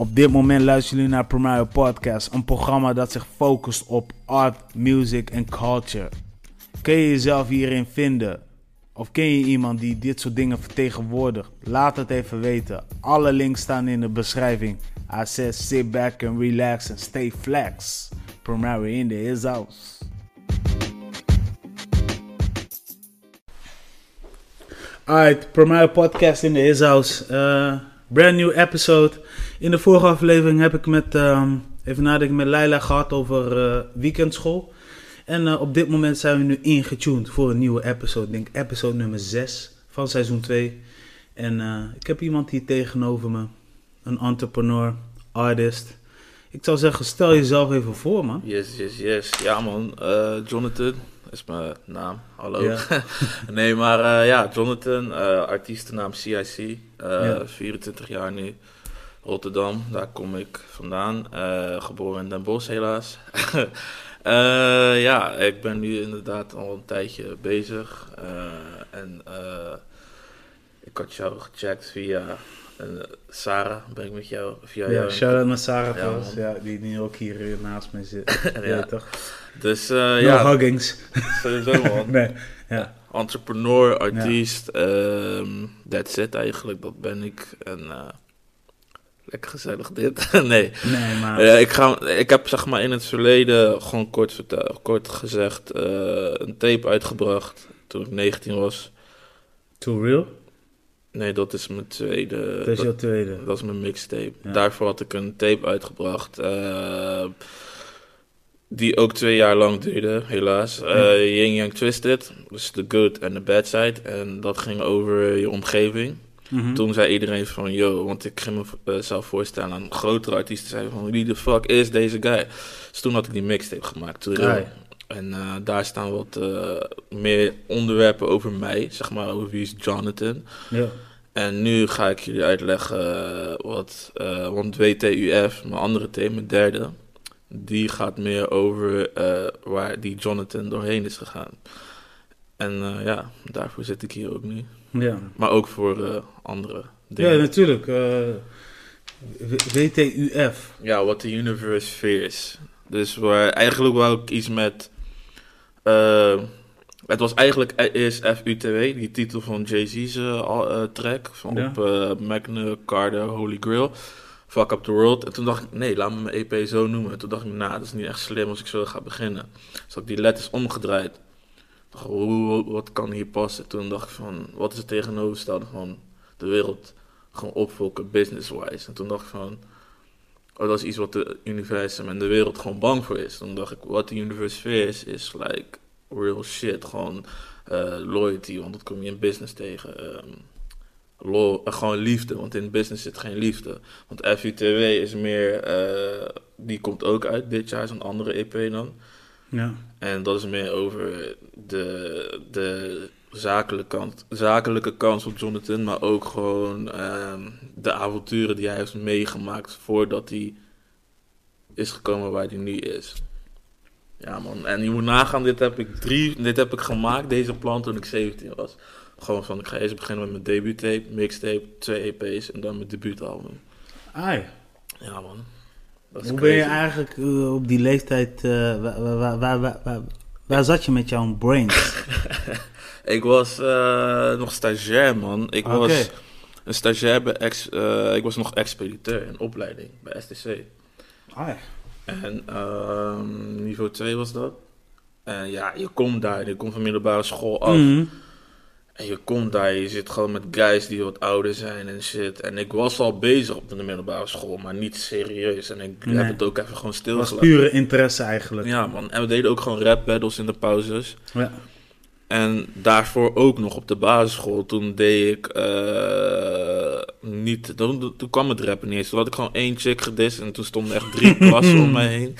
Op dit moment luisteren jullie naar Primario Podcast, een programma dat zich focust op art, music en culture. Kun je jezelf hierin vinden? Of ken je iemand die dit soort dingen vertegenwoordigt? Laat het even weten. Alle links staan in de beschrijving. I sit back and relax and stay flex. Primario in the his house. Alright, Primario Podcast in the his house. Uh, brand new episode. In de vorige aflevering heb ik met, ehm, even nadenken, met Leila gehad over eh, weekendschool. En eh, op dit moment zijn we nu ingetuned voor een nieuwe episode. Ik denk episode nummer 6 van seizoen 2. En eh, ik heb iemand hier tegenover me. Een entrepreneur, artist. Ik zou zeggen, stel jezelf even voor, man. Yes, yes, yes. Ja, man. Jonathan is mijn naam. Hallo. Ja. nee, maar ja, Jonathan, artiestennaam CIC. Ja. 24 jaar nu. Rotterdam, daar kom ik vandaan. Eh, geboren in Den Bosch, helaas. Eh, ja, ik ben nu inderdaad al een tijdje bezig. Eh, en ik had jou gecheckt via Sarah, ben ik met jou, via Ja, jou. in shout out naar Sarah Ja, trouwens. man. Ja, die nu ook hier naast mij zit. ja. Ja. toch? Dus No ja, huggings. sowieso man. nee. Ja. entrepreneur, artiest, ehm that's it eigenlijk, dat ben ik. En lekker gezellig dit. nee. Nee, maar... Ja, ik, ga, ik heb zeg maar in het verleden, gewoon kort, vertel, kort gezegd, eh, een tape uitgebracht toen ik 19 was. Too real? Nee, dat is mijn tweede. Dat is jouw tweede. Dat is mijn mixtape. Ja. Daarvoor had ik een tape uitgebracht. eh, die ook twee jaar lang duurde, helaas. Eh Yin Yang Twisted. Dus de good en de bad side. En dat ging over je omgeving. Mhm. Toen zei iedereen van, yo, want ik ging mezelf voorstellen aan grotere artiesten. Zeiden van, wie de fuck is deze guy? Dus toen had ik die mixtape gemaakt. En eh, daar staan wat eh, meer onderwerpen over mij. Zeg maar, over wie is Jonathan. Ja. En nu ga ik jullie uitleggen eh, wat, eh, want WTUF, mijn andere thema, mijn derde, die gaat meer over eh, waar die Jonathan doorheen is gegaan. En eh, ja, daarvoor zit ik hier ook nu. Ja. Maar ook voor eh, andere Ja, dingen. natuurlijk. eh, WTUF. Ja, wat de universe fears. Dus waar, eigenlijk wou ik iets met... eh, het was eigenlijk e- eerst FUTW, die titel van Jay-Z's track. Van Ja. Op Magna Carta Holy Grail. Fuck Up The World. En toen dacht ik, nee, laat me mijn EP zo noemen. En toen dacht ik, nou, dat is niet echt slim als ik zo ga beginnen. Dus had ik die letters omgedraaid. Hoe, wat kan hier passen? Toen dacht ik van, wat is het tegenovergestelde van de wereld gewoon opvolken business-wise? En toen dacht ik van, Oh, dat is iets wat de universum en de wereld gewoon bang voor is. Dan dacht ik, wat de universe is, is like real shit. Gewoon eh, loyalty, want dat kom je in business tegen. Ehm, eh, gewoon liefde, want in business zit geen liefde. Want FUTW is meer, eh, die komt ook uit dit jaar, is een andere EP dan. Ja. En dat is meer over de, de zakelijke, kant, zakelijke kant van Jonathan, maar ook gewoon ehm, de avonturen die hij heeft meegemaakt voordat hij is gekomen waar hij nu is. Ja man, en je moet nagaan, dit heb ik, drie, dit heb ik gemaakt, deze plan, toen ik 17 was. Gewoon van, ik ga eerst beginnen met mijn debuutape, mixtape, twee EP's en dan mijn debuutalbum. Ai. Ja man. Hoe ben je eigenlijk eh, op die leeftijd... waar, waar, waar, waar, zat je met jouw brains? Ik was eh, nog stagiair, man. Ik was een stagiair bij ex, eh, ik was nog expediteur in opleiding bij STC. Ai. En ehm, niveau 2 was dat. En ja, je komt daar, je komt van middelbare school af. Mhm. En je komt daar, je zit gewoon met guys die wat ouder zijn en shit. En ik was al bezig op de middelbare school, maar niet serieus. En ik Nee. heb het ook even gewoon Het was stilgelaten. pure interesse eigenlijk. Ja man, en we deden ook gewoon rap battles in de pauzes. Ja. En daarvoor ook nog op de basisschool, toen deed ik eh, niet, toen, toen kwam het rappen niet eens. Toen had ik gewoon één chick gedist en toen stonden echt drie klassen om mij heen.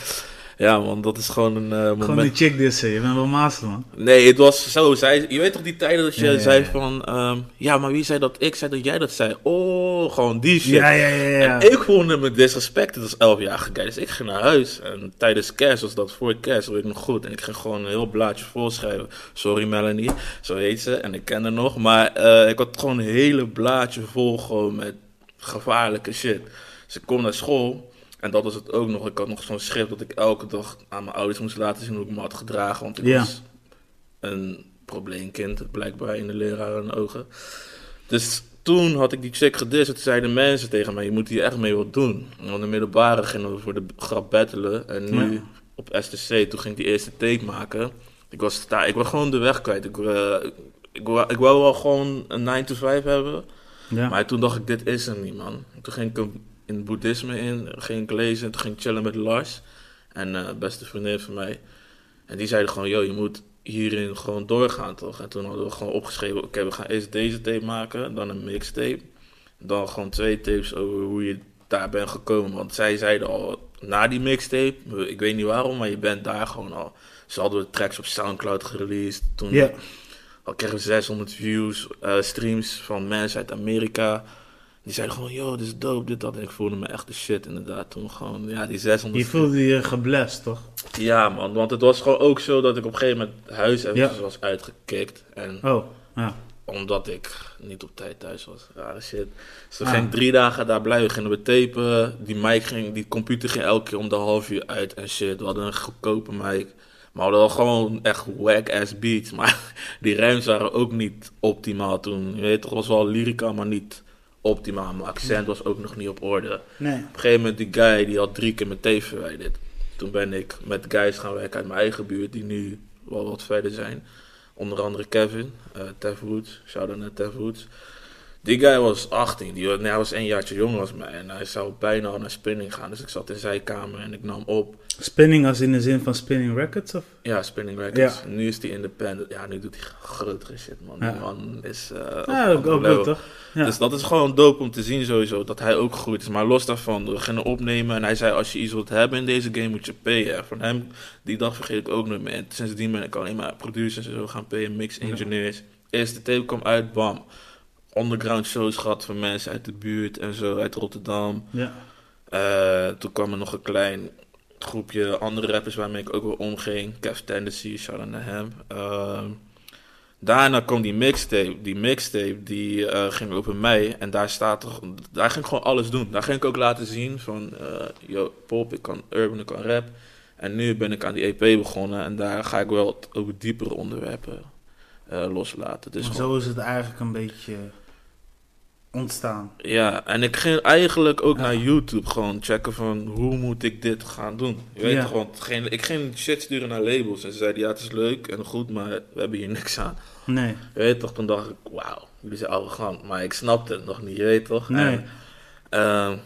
Ja man, dat is gewoon een eh, Gewoon moment. die chick dissen. Je bent wel master, man. Nee, het was zo. Zij, je weet toch die tijden dat je Ja, zei van... ehm, ja, maar wie zei dat ik zei dat jij dat zei? Oh, gewoon die shit. Ja, ja, ja, ja. En ik voelde me disrespected als 11-jarige guy. Dus ik ging naar huis. En tijdens kerst was dat voor kerst, weet ik nog goed. En ik ging gewoon een heel blaadje volschrijven. Sorry Melanie, zo heet ze. En ik ken haar nog. Maar eh, ik had gewoon een hele blaadje vol gewoon met gevaarlijke shit. Dus ik kom naar school. En dat was het ook nog. Ik had nog zo'n schrift dat ik elke dag aan mijn ouders moest laten zien hoe ik me had gedragen. Want ik Ja. was een probleemkind, blijkbaar in de leraren ogen. Dus toen had ik die chick gedist. en Toen zeiden mensen tegen mij, je moet hier echt mee wat doen. Want de middelbare gingen we voor de grap battelen. En nu Ja. op STC, toen ging ik die eerste tape maken. Ik was, sta, ik was gewoon de weg kwijt. Ik, eh, ik, wou, ik wou wel gewoon een 9 to 5 hebben. Ja. Maar toen dacht ik, dit is er niet, man. Toen ging ik hem in het boeddhisme in, ging ik lezen, toen ging ik chillen met Lars. En eh beste vriendin van mij. En die zeiden gewoon, yo, je moet hierin gewoon doorgaan, toch? En toen hadden we gewoon opgeschreven, oké, we gaan eerst deze tape maken, dan een mixtape. Dan gewoon twee tapes over hoe je daar bent gekomen. Want zij zeiden al, na die mixtape, ik weet niet waarom, maar je bent daar gewoon al. Ze hadden de tracks op Soundcloud gereleased. Toen Ja. al kregen we 600 views, eh, streams van mensen uit Amerika. Die zeiden gewoon, yo, dit is dope, dit, dat. En ik voelde me echt de shit inderdaad toen gewoon. Ja, die 600 Je voelde je geblest, toch? Ja man, want het was gewoon ook zo dat ik op een gegeven moment huis eventjes Ja. was uitgekikt. En Oh, ja. omdat ik niet op tijd thuis was. Rare shit. Dus toen Ah. ging ik drie dagen daar blijven. Gingen we tapen. Die mic ging, die computer ging elke keer om de half uur uit en shit. We hadden een goedkope mic. Maar we hadden wel gewoon echt whack-ass beats. Maar die rijms waren ook niet optimaal toen. Je weet toch, was wel lyrica, maar niet optimaal. Mijn accent was ook nog niet op orde. Nee. Op een gegeven moment, die guy, die had drie keer mijn tape verwijderd. Toen ben ik met guys gaan werken uit mijn eigen buurt, die nu wel wat verder zijn. Onder andere Kevin, eh Tev Woods, shout-out naar Tev Woods. Die guy was 18, die, nee, hij was een jaartje jonger als mij. En hij zou bijna al naar spinning gaan, dus ik zat in zijn kamer en ik nam op. Spinning als in de zin van spinning records? Of? Ja, Spinning Records. Ja. Nu is hij independent. Ja, nu doet hij grotere shit, man. Ja. Die man is... eh, Ja, ook, ook toch? Ja. Dus dat is gewoon dope om te zien sowieso, dat hij ook gegroeid is. Maar los daarvan, we gingen opnemen en hij zei, als je iets wilt hebben in deze game, moet je payen. En Van hem, die dag vergeet ik ook nooit meer. En sindsdien ben ik alleen maar producers en zo gaan payen, mix engineers. Eerste tape kwam uit, bam. Underground shows gehad van mensen uit de buurt en zo, uit Rotterdam. ja. Eh, toen kwam er nog een klein groepje andere rappers waarmee ik ook wel omging. Kev Tendency, shout-out naar hem. Daarna kwam die mixtape. Die mixtape die eh, ging over mij. En daar staat toch, daar ging ik gewoon alles doen. Daar ging ik ook laten zien van, eh yo, pop, ik kan urban, ik kan rap. En nu ben ik aan die EP begonnen. En daar ga ik wel over diepere onderwerpen loslaten. Dus Maar gewoon- zo is het eigenlijk een beetje ontstaan. Ja, en ik ging eigenlijk ook Ja. naar YouTube gewoon checken van hoe moet ik dit gaan doen. Je weet Ja. toch, want geen, ik ging shit sturen naar labels en ze zeiden ja het is leuk en goed, maar we hebben hier niks aan. Nee. Je weet toch, toen dacht ik wauw, jullie zijn arrogant, maar ik snapte het nog niet, je weet toch. Nee. En, ehm,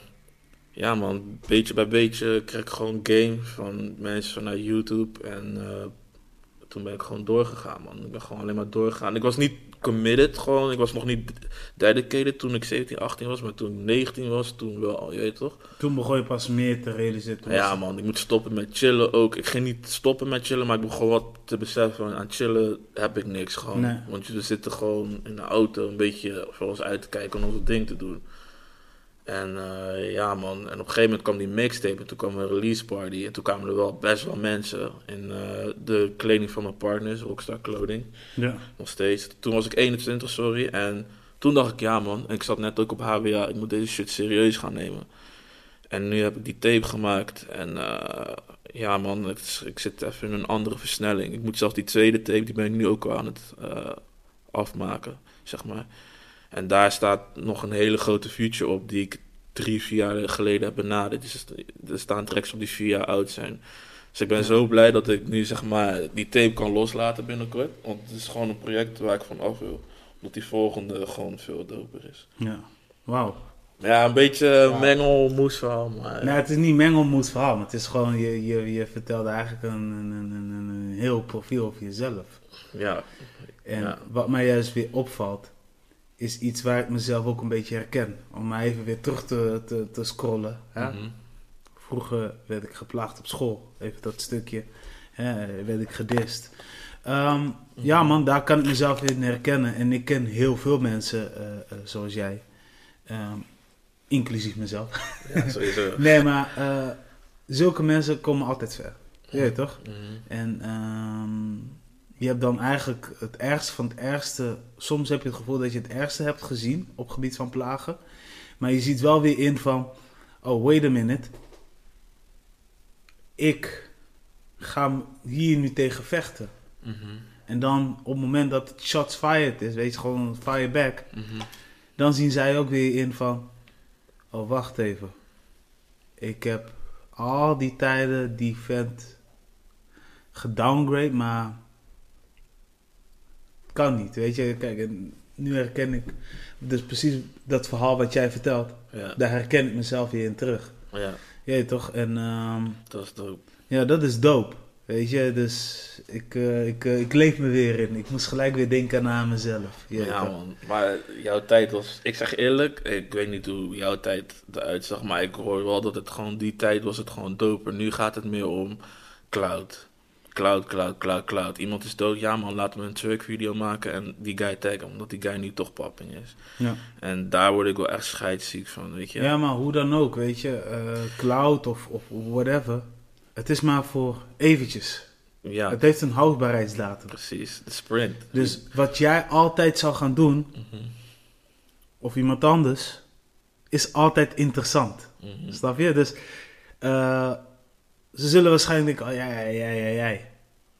ja man, beetje bij beetje kreeg ik gewoon game van mensen vanuit YouTube en eh, toen ben ik gewoon doorgegaan man. Ik ben gewoon alleen maar doorgegaan. Ik was niet committed gewoon, ik was nog niet dedicated toen ik 17, 18 was, maar toen ik 19 was, toen wel, je weet toch. Toen begon je pas meer te realiseren. Toen Ja man, ik moet stoppen met chillen ook. Ik ging niet stoppen met chillen, maar ik begon wat te beseffen. van, Aan chillen heb ik niks gewoon. Nee. Want we zitten gewoon in de auto een beetje voor ons uit te kijken en ons ding te doen. En eh, ja man, en op een gegeven moment kwam die mixtape en toen kwam een release party. En toen kwamen er wel best wel mensen in eh, de kleding van mijn partners, Rockstar Clothing Ja. nog steeds. Toen was ik 21, sorry. En toen dacht ik, ja man, en ik zat net ook op HWA, ik moet deze shit serieus gaan nemen. En nu heb ik die tape gemaakt. En eh, ja man, is- ik zit even in een andere versnelling. Ik moet zelfs die tweede tape, die ben ik nu ook aan het afmaken, zeg maar. En daar staat nog een hele grote future op die ik drie, vier jaar geleden heb benaderd. Dus er staan tracks op die vier jaar oud zijn. Dus ik ben zo blij dat ik nu zeg maar die tape kan loslaten binnenkort. Want het is gewoon een project waar ik van af wil. Omdat die volgende gewoon veel doper is. ja. Wauw. Ja, een beetje mengelmoes verhaal, maar... Nou, het is niet mengelmoes verhaal, maar het is gewoon, je, je, je vertelde eigenlijk een, een, een, een, een heel profiel over jezelf. Ja, En Ja. wat mij juist weer opvalt, is iets waar ik mezelf ook een beetje herken. Om maar even weer terug te, te, te scrollen. Hè? mhm. Vroeger werd ik geplaagd op school, even dat stukje. Hè, werd ik gedist. Ehm, Ja man, daar kan ik mezelf in herkennen. En ik ken heel veel mensen eh, eh, zoals jij. Ehm, inclusief mezelf. ja sowieso. Nee, maar eh, zulke mensen komen altijd ver. Je weet toch? Mhm. En ehm, je hebt dan eigenlijk het ergste van het ergste. Soms heb je het gevoel dat je het ergste hebt gezien op gebied van plagen. Maar je ziet wel weer in van. oh, wait a minute. Ik ga hier nu tegen vechten. Mhm. En dan op het moment dat het shots fired is, weet je, gewoon fire back. Mhm. Dan zien zij ook weer in van, oh wacht even. Ik heb al die tijden die vent gedowngrade, maar kan niet, weet je. Kijk, en nu herken ik, dus precies dat verhaal wat jij vertelt, Ja. daar herken ik mezelf weer in terug. ja, Ja, toch? En ehm, dat is dope. ja, dat is dope. Weet je, dus ik, eh, ik, eh, ik leef me weer in. Ik moest gelijk weer denken aan mezelf. Ja, Ja, toch? man. Maar jouw tijd was... Ik zeg eerlijk, ik weet niet hoe jouw tijd eruit zag, maar ik hoor wel dat het gewoon... Die tijd was het gewoon doper. Nu gaat het meer om cloud. Cloud, cloud, cloud, cloud. Iemand is dood, ja man, laten we een track video maken en die guy taggen, omdat die guy nu toch papping is. Ja. En daar word ik wel echt scheidsziek van, weet je. Ja, maar hoe dan ook, weet je, eh, cloud of, of whatever. Het is maar voor eventjes. Ja, Het heeft een houdbaarheidsdatum. precies. De sprint. Dus wat jij altijd zou gaan doen, Mhm, of iemand anders, is altijd interessant. mhm. Snap je? Dus eh, ze zullen waarschijnlijk denken, oh ja, ja, ja, ja, ja.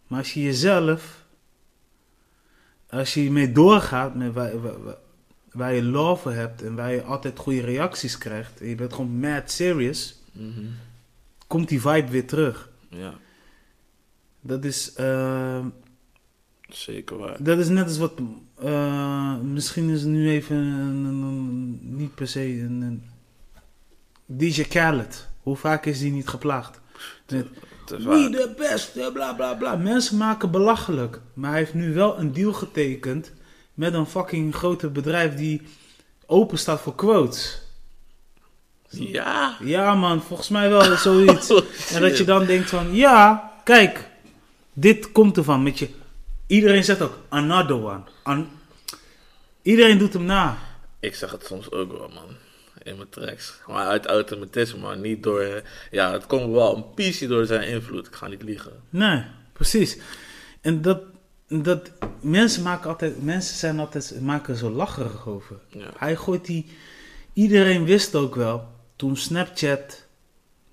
Maar als je jezelf, als je hiermee doorgaat, met waar, waar, waar- je love voor hebt en waar je altijd goede reacties krijgt, en je bent gewoon mad serious, Mhm. komt die vibe weer terug. Ja, Dat is, eh, zeker waar. dat is net als wat, eh, misschien is het nu even een, een- een- niet per se een, een DJ Khaled. Hoe vaak is die niet geplaagd? Wie de beste, bla bla bla. Mensen maken belachelijk. Maar hij heeft nu wel een deal getekend met een fucking grote bedrijf die open staat voor quotes. Ja. Ja man, volgens mij wel zoiets. Oh, en dat je dan denkt van, ja, kijk, dit komt ervan. Met je, iedereen zegt ook, another one. An- iedereen doet hem na. Ik zeg het soms ook wel, man. In mijn tracks. Maar uit automatisme, maar niet door... Ja, het komt wel een piece door zijn invloed. Ik ga niet liegen. Nee, precies. En dat, dat mensen maken altijd, mensen zijn altijd, maken zo lacherig over. Ja. Hij gooit die, iedereen wist ook wel, toen Snapchat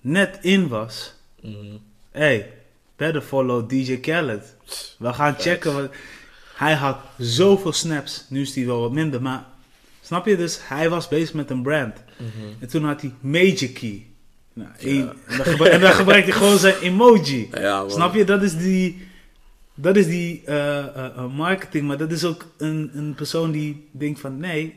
net in was, Mhm. hey, better follow DJ Khaled. We gaan Facts. checken wat, hij had zoveel snaps, nu is hij wel wat minder, maar snap je dus, hij was bezig met een brand. Mhm. En toen had hij Major Key. Nou, Ja. en, dan gebruik- en dan gebruikt hij gewoon zijn emoji. Ja. Snap je? Dat is die, dat is die eh, eh, eh, marketing. Maar dat is ook een, een persoon die denkt van... Nee,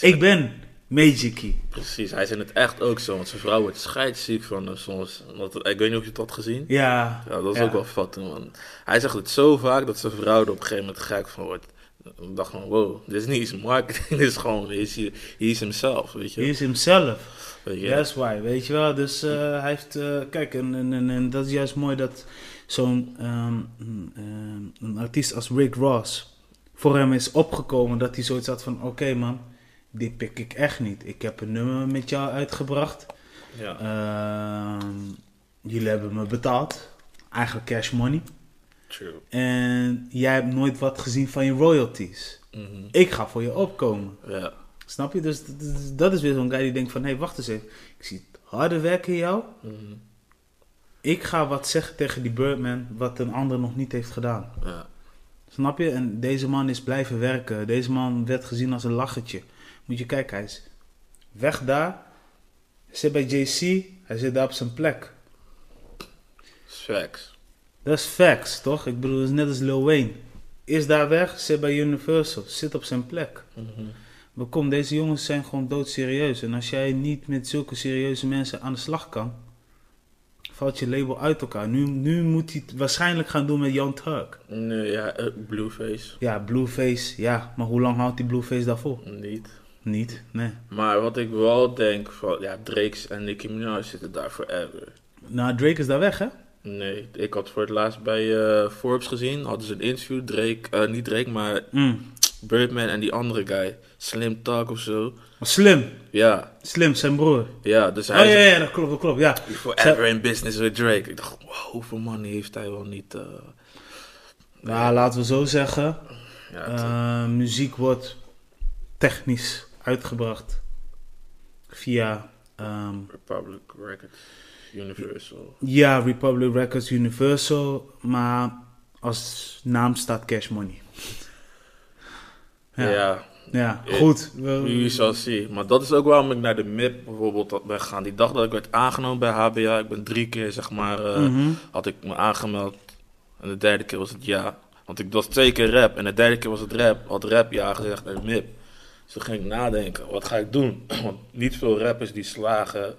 ik ben Major Key. Precies, hij is in het echt ook zo. Want zijn vrouw wordt scheidsziek van hem soms. Want, ik weet niet of je het had gezien. Ja. Ja, dat is ja. ook wel fat, man. Hij zegt het zo vaak dat zijn vrouw er op een gegeven moment gek van wordt. Ik dacht van, wow, dit is niet eens marketing. dit is gewoon, hij is, himself, weet je. He is himself. Je? That's why, weet je wel. Dus eh, hij heeft... eh, kijk, en, en, en, en dat is juist mooi dat zo'n ehm, ehm, een artiest als Rick Ross... voor hem is opgekomen dat hij zoiets had van... Oké man, dit pik ik echt niet. Ik heb een nummer met jou uitgebracht. Ja. Ehm, jullie hebben me betaald. Eigenlijk cash money. True. En jij hebt nooit wat gezien van je royalties. Mhm. Ik ga voor je opkomen. Ja. Snap je? Dus dat is- weer zo'n guy die denkt van... Hé, hey, wacht eens even. Ik zie het harde werk in jou. Mhm. Ik ga wat zeggen tegen die Birdman... wat een ander nog niet heeft gedaan. ja. Snap je? En deze man is blijven werken. Deze man werd gezien als een lachertje. Moet je kijken, hij is weg daar. Hij zit bij JC. Hij zit daar op zijn plek. Facts. Dat is facts, toch? Ik bedoel, het is net als Lil Wayne. Is daar weg, zit bij Universal, zit op zijn plek. Mhm. Maar kom, deze jongens zijn gewoon doodserieus. En als jij niet met zulke serieuze mensen aan de slag kan, valt je label uit elkaar. Nu, nu moet hij het waarschijnlijk gaan doen met Young Turk. Nee, ja, eh, Blueface. Ja, Blueface, ja. Maar hoe lang houdt die Blueface daarvoor? Niet. Niet, nee. Maar wat ik wel denk, van, ja, Drake's en Nicki Minaj zitten daar forever. Nou, Drake is daar weg, hè? Nee, ik had voor het laatst bij eh, Forbes gezien, hadden ze een interview, Drake, eh, niet Drake, maar Mm. Birdman en die andere guy, Slim Talk of zo. Slim, Ja, Slim, zijn broer. ja, dus Oh hij ja, is ja, dat klopt, dat klopt, ja. forever in business with Drake. Ik dacht, wow, hoeveel money heeft hij wel niet? eh, Nou, laten we zo zeggen. ja, het- muziek wordt technisch uitgebracht via Ehm, Republic Records, Universal. ja, Republic Records, Universal, maar als naam staat Cash Money. Ja, Ja, ja goed. We- wie zal zien. Maar dat is ook waarom ik naar de MIP bijvoorbeeld ben gegaan. Die dag dat ik werd aangenomen bij HBA, ik ben drie keer zeg maar, eh, Mhm. had ik me aangemeld. En de derde keer was het ja. Want ik was twee keer rap en de derde keer was het rap. Had rap ja gezegd en MIP. Dus toen ging ik nadenken, wat ga ik doen? Want niet veel rappers die slagen,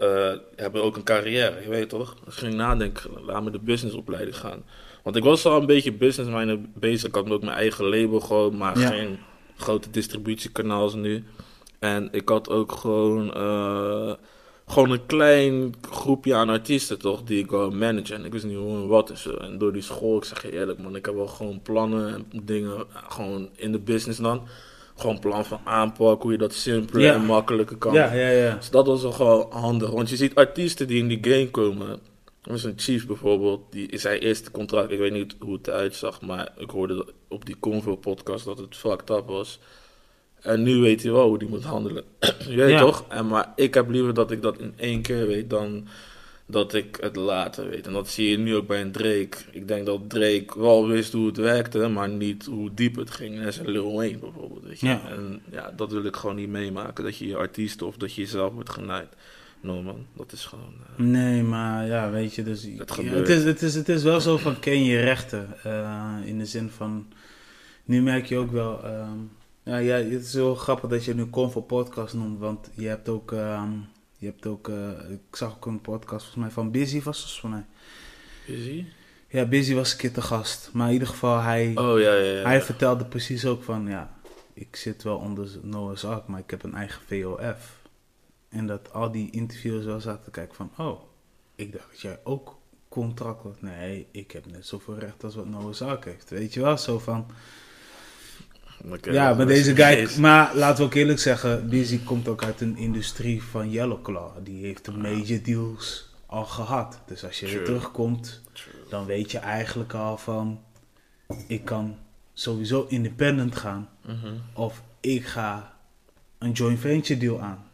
eh, hebben ook een carrière, je weet toch? Dus ging ik nadenken, laat me de businessopleiding gaan. Want ik was al een beetje businessminded bezig. Ik had ook mijn eigen label gewoon, maar Ja. geen grote distributiekanaal als nu. En ik had ook gewoon, eh, gewoon een klein groepje aan artiesten, toch? Die ik wou managen. En ik wist niet hoe en wat en zo. En door die school, ik zeg je eerlijk, man, ik heb wel gewoon plannen en dingen, gewoon in de business dan. Gewoon plan van aanpak, hoe je dat simpeler Ja. en makkelijker kan. Ja, ja, ja. Dus dat was wel gewoon handig. Want je ziet artiesten die in die game komen. Er is een Chief bijvoorbeeld, die is zijn eerste contract. Ik weet niet hoe het eruit zag, maar ik hoorde op die Convo podcast dat het fucked up was. En nu weet hij wel hoe die moet handelen. je weet Ja. toch? En, maar ik heb liever dat ik dat in één keer weet dan dat ik het later weet. En dat zie je nu ook bij een Drake. Ik denk dat Drake wel wist hoe het werkte, maar niet hoe diep het ging. En zijn Lil Wayne bijvoorbeeld. Weet je? Ja. En ja, dat wil ik gewoon niet meemaken. Dat je je artiest of dat je jezelf wordt genaaid. No man, dat is gewoon... eh, Nee, maar ja, weet je, dus, Het ja, het, is, het, is, het is wel zo van ken je rechten. eh, in de zin van, nu merk je ook wel, ehm, ja, ja, het is heel grappig dat je nu Convo Podcast noemt, want je hebt ook, ehm, je hebt ook, eh, ik zag ook een podcast volgens mij van Busy was het volgens mij. Busy? Ja, Busy was een keer te gast, maar in ieder geval hij, Oh ja, ja, ja. hij vertelde precies ook van, ja, ik zit wel onder Noah's Ark, maar ik heb een eigen VOF. En dat al die interviewers wel zaten te kijken van, oh, ik dacht dat jij ook contract had. Nee, ik heb net zoveel recht als wat Noah's Ark heeft. Weet je wel, zo van, Ja, maar deze guy, maar laten we ook eerlijk zeggen, Busy komt ook uit een industrie van Yellow Claw. Die heeft de major deals al gehad. Dus als je weer True. terugkomt, dan weet je eigenlijk al van, ik kan sowieso independent gaan. Mhm. Of ik ga een joint venture deal aan.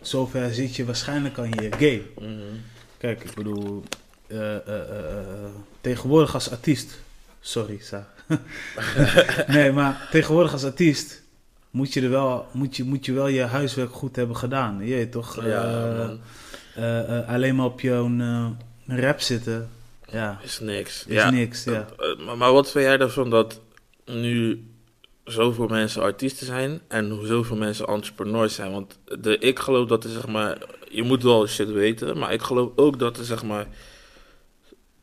Zover zit je waarschijnlijk aan je game. Mhm. Kijk, ik bedoel, eh, eh, eh, tegenwoordig als artiest. Sorry, Sa. nee, maar tegenwoordig als artiest moet je, er wel, moet, je, moet je wel je huiswerk goed hebben gedaan. Je toch? Ja, eh, eh, eh, alleen maar op jouw eh, rap zitten. Ja, Is niks. is ja. niks. Ja. Maar, wat vind jij ervan dat nu zoveel mensen artiesten zijn en zoveel mensen entrepreneurs zijn? Want de, ik geloof dat er zeg maar, je moet wel shit weten, maar ik geloof ook dat er zeg maar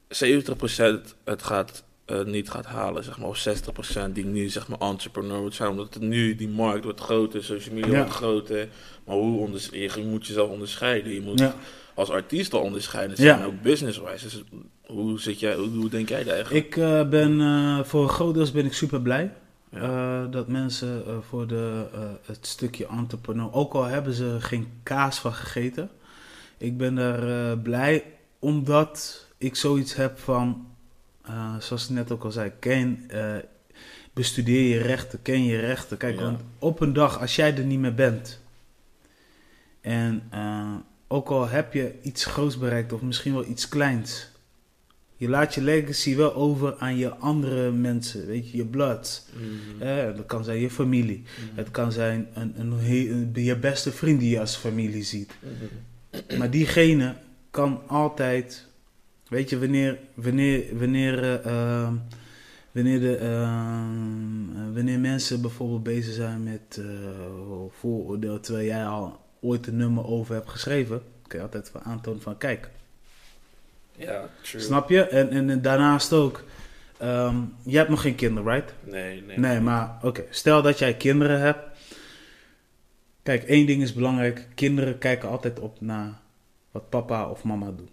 70% het gaat, eh, niet gaat halen, zeg maar, of 60% die nu zeg maar entrepreneur wordt zijn, omdat het nu die markt wordt groter, social media Ja. wordt groter. Maar hoe onders- je moet jezelf onderscheiden, je moet Ja. als artiest al onderscheiden zijn, Ja. ook business-wise. Dus hoe, zit jij, hoe, hoe denk jij daar eigenlijk? Ik eh, ben eh, voor een groot deel ben ik super blij. Dat mensen voor de, het stukje entrepreneur, ook al hebben ze geen kaas van gegeten, ik ben er eh, blij omdat ik zoiets heb van, eh, zoals ik net ook al zei, ken, eh, bestudeer je rechten, ken je rechten. Kijk, Ja. want op een dag als jij er niet meer bent en eh, ook al heb je iets groots bereikt of misschien wel iets kleins, je laat je legacy wel over aan je andere mensen, weet je, je blood. Mhm. Eh, dat kan zijn je familie. Het kan zijn een, een- je beste vriend die je als familie ziet. Mhm. Maar diegene kan altijd, weet je, wanneer, wanneer, wanneer, eh, ehm, wanneer, de, ehm, eh, wanneer mensen bijvoorbeeld bezig zijn met eh, vooroordeel, terwijl jij al ooit een nummer over hebt geschreven, kun je altijd wel aantonen van, kijk, Ja, true. snap je? En, en, en daarnaast ook, ehm, je hebt nog geen kinderen, right? Nee, nee. Nee, maar oké, stel dat jij kinderen hebt. Kijk, één ding is belangrijk. Kinderen kijken altijd op naar wat papa of mama doen.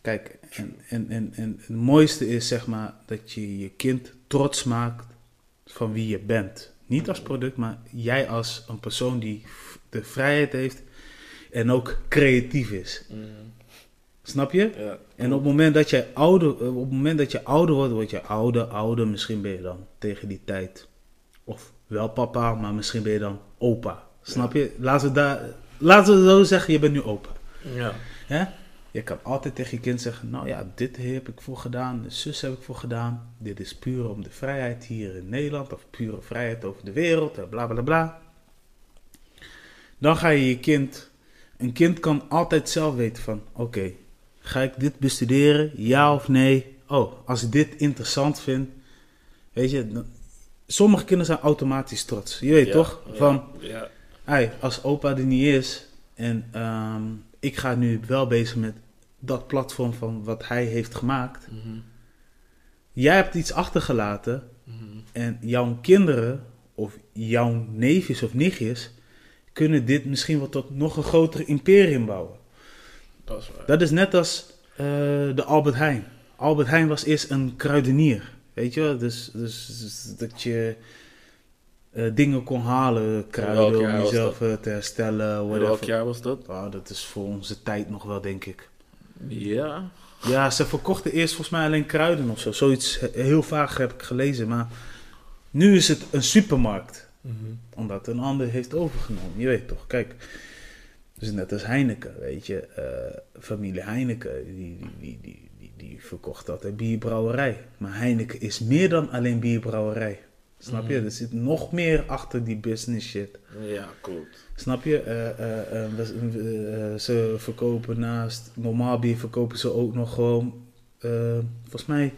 Kijk, en, en, en, en het mooiste is zeg maar dat je je kind trots maakt van wie je bent. Niet als product, maar jij als een persoon die de vrijheid heeft en ook creatief is. Mhm. Snap je? Ja. En op het moment dat jij ouder, op het moment dat je ouder wordt, word je ouder, ouder. Misschien ben je dan tegen die tijd. Of wel papa, maar misschien ben je dan opa. Snap je? Laten we daar, laten we zo zeggen, je bent nu open. Ja. Hè? Je kan altijd tegen je kind zeggen, nou ja, dit heb ik voor gedaan, de zus heb ik voor gedaan. Dit is puur om de vrijheid hier in Nederland, of pure vrijheid over de wereld, en bla bla bla. Dan ga je je kind, een kind kan altijd zelf weten van, oké, ga ik dit bestuderen, ja of nee? Oh, als ik dit interessant vind, weet je, dan- sommige kinderen zijn automatisch trots. Je weet Ja, toch? Van, Ja. Hey, als opa er niet is en ehm, ik ga nu wel bezig met dat platform van wat hij heeft gemaakt. Mhm. Jij hebt iets achtergelaten Mhm. en jouw kinderen of jouw neefjes of nichtjes kunnen dit misschien wel tot nog een groter imperium bouwen. Dat is waar. Dat is net als eh, de Albert Heijn. Albert Heijn was eerst een kruidenier. Weet je wel? Dus, dus, dus dat je eh, dingen kon halen, kruiden om jezelf eh, te herstellen. Whatever. welk jaar was dat? Ah, dat is voor onze tijd nog wel, denk ik. Ja. Ja, ze verkochten eerst volgens mij alleen kruiden of zo. Zoiets he- heel vaag heb ik gelezen. Maar nu is het een supermarkt. Omdat een ander heeft overgenomen. Je weet toch, kijk. Dus net als Heineken, weet je. eh, familie Heineken, die, die, die, die, die, verkocht altijd bierbrouwerij. Maar Heineken is meer dan alleen bierbrouwerij. Snap je? Mhm. Er zit nog meer achter die business shit. Ja, klopt. Snap je? Eh, eh, eh, ze verkopen naast normaal bier verkopen ze ook nog gewoon. volgens mij,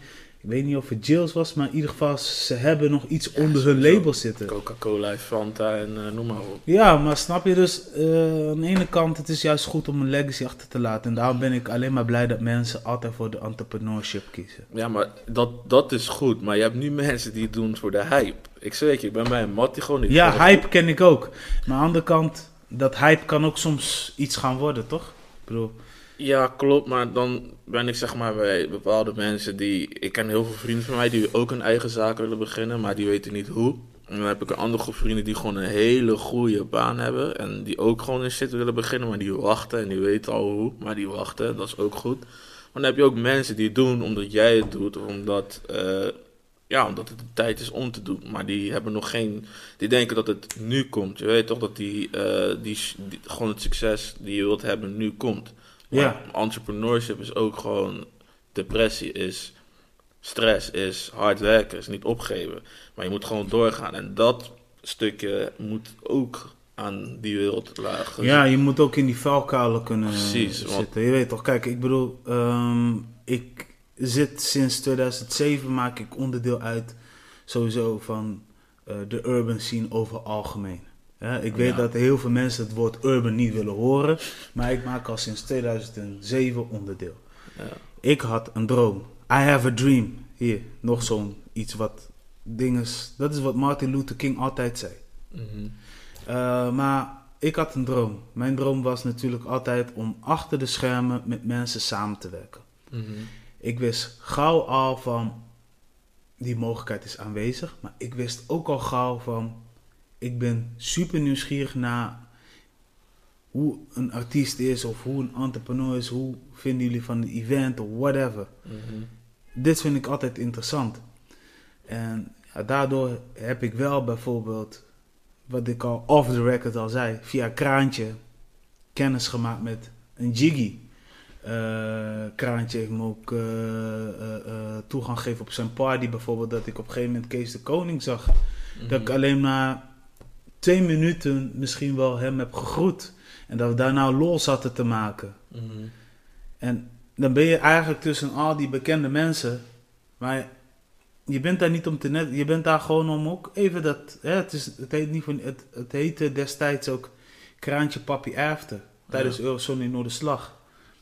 ik weet niet of het Jills was, maar in ieder geval, ze hebben nog iets Ja, onder hun label zitten. Coca-Cola, Fanta en eh, noem maar op. Ja, maar snap je dus, eh, aan de ene kant, het is juist goed om een legacy achter te laten. En daarom ben ik alleen maar blij dat mensen altijd voor de entrepreneurship kiezen. Ja, maar dat, dat is goed. Maar je hebt nu mensen die het doen voor de hype. Ik zeg je, ik ben bij een mat die gewoon niet... Ja, hype ken ik ook. Maar aan de andere kant, dat hype kan ook soms iets gaan worden, toch? Ik bedoel, Ja, klopt. Maar dan ben ik zeg maar bij bepaalde mensen die... Ik ken heel veel vrienden van mij die ook een eigen zaak willen beginnen, maar die weten niet hoe. En dan heb ik een andere groep vrienden die gewoon een hele goede baan hebben. En die ook gewoon een shit willen beginnen, maar die wachten en die weten al hoe. Maar die wachten, dat is ook goed. Maar dan heb je ook mensen die het doen omdat jij het doet, of omdat... eh, ja, omdat het de tijd is om te doen. Maar die hebben nog geen. Die denken dat het nu komt. Je weet toch dat die, eh, die, die- gewoon het succes die je wilt hebben nu komt. Ja. entrepreneurship is ook gewoon. Depressie is. Stress is. Hard werken is niet opgeven. Maar je moet gewoon doorgaan. En dat stukje moet ook aan die wereld lagen. Ja, je moet ook in die vuilkuilen kunnen Precies, zitten. want- Je weet toch, kijk, ik bedoel, ehm, ik zit sinds 2007 maak ik onderdeel uit sowieso van eh, de urban scene over algemeen. Ja, ik weet Ja. dat heel veel mensen het woord urban niet willen horen, maar ik maak al sinds 2007 onderdeel. Ja. Ik had een droom. I have a dream. Hier, nog zo'n iets wat dinges. Dat is wat Martin Luther King altijd zei. Mhm. Uh, maar ik had een droom. Mijn droom was natuurlijk altijd om achter de schermen met mensen samen te werken. Mhm. Ik wist gauw al van die mogelijkheid is aanwezig, maar ik wist ook al gauw van ik ben super nieuwsgierig naar hoe een artiest is of hoe een entrepreneur is, hoe vinden jullie van het event of whatever. Mhm. Dit vind ik altijd interessant. En ja, daardoor heb ik wel bijvoorbeeld, wat ik al off the record al zei, via Kraantje kennis gemaakt met een Jiggy. Eh, Kraantje heeft me ook eh, eh, toegang gegeven op zijn party bijvoorbeeld, dat ik op een gegeven moment Kees de Koning zag. Dat ik alleen maar twee minuten misschien wel hem heb gegroet. En dat we daarna lol zaten te maken. Mhm. En dan ben je eigenlijk tussen al die bekende mensen. Maar je bent daar niet om te net. Je bent daar gewoon om ook even dat. Hè, het, is, het, heet niet van, het, het heette destijds ook Kraantje Papi After. Tijdens Ja. Eurozone in Noorderslag.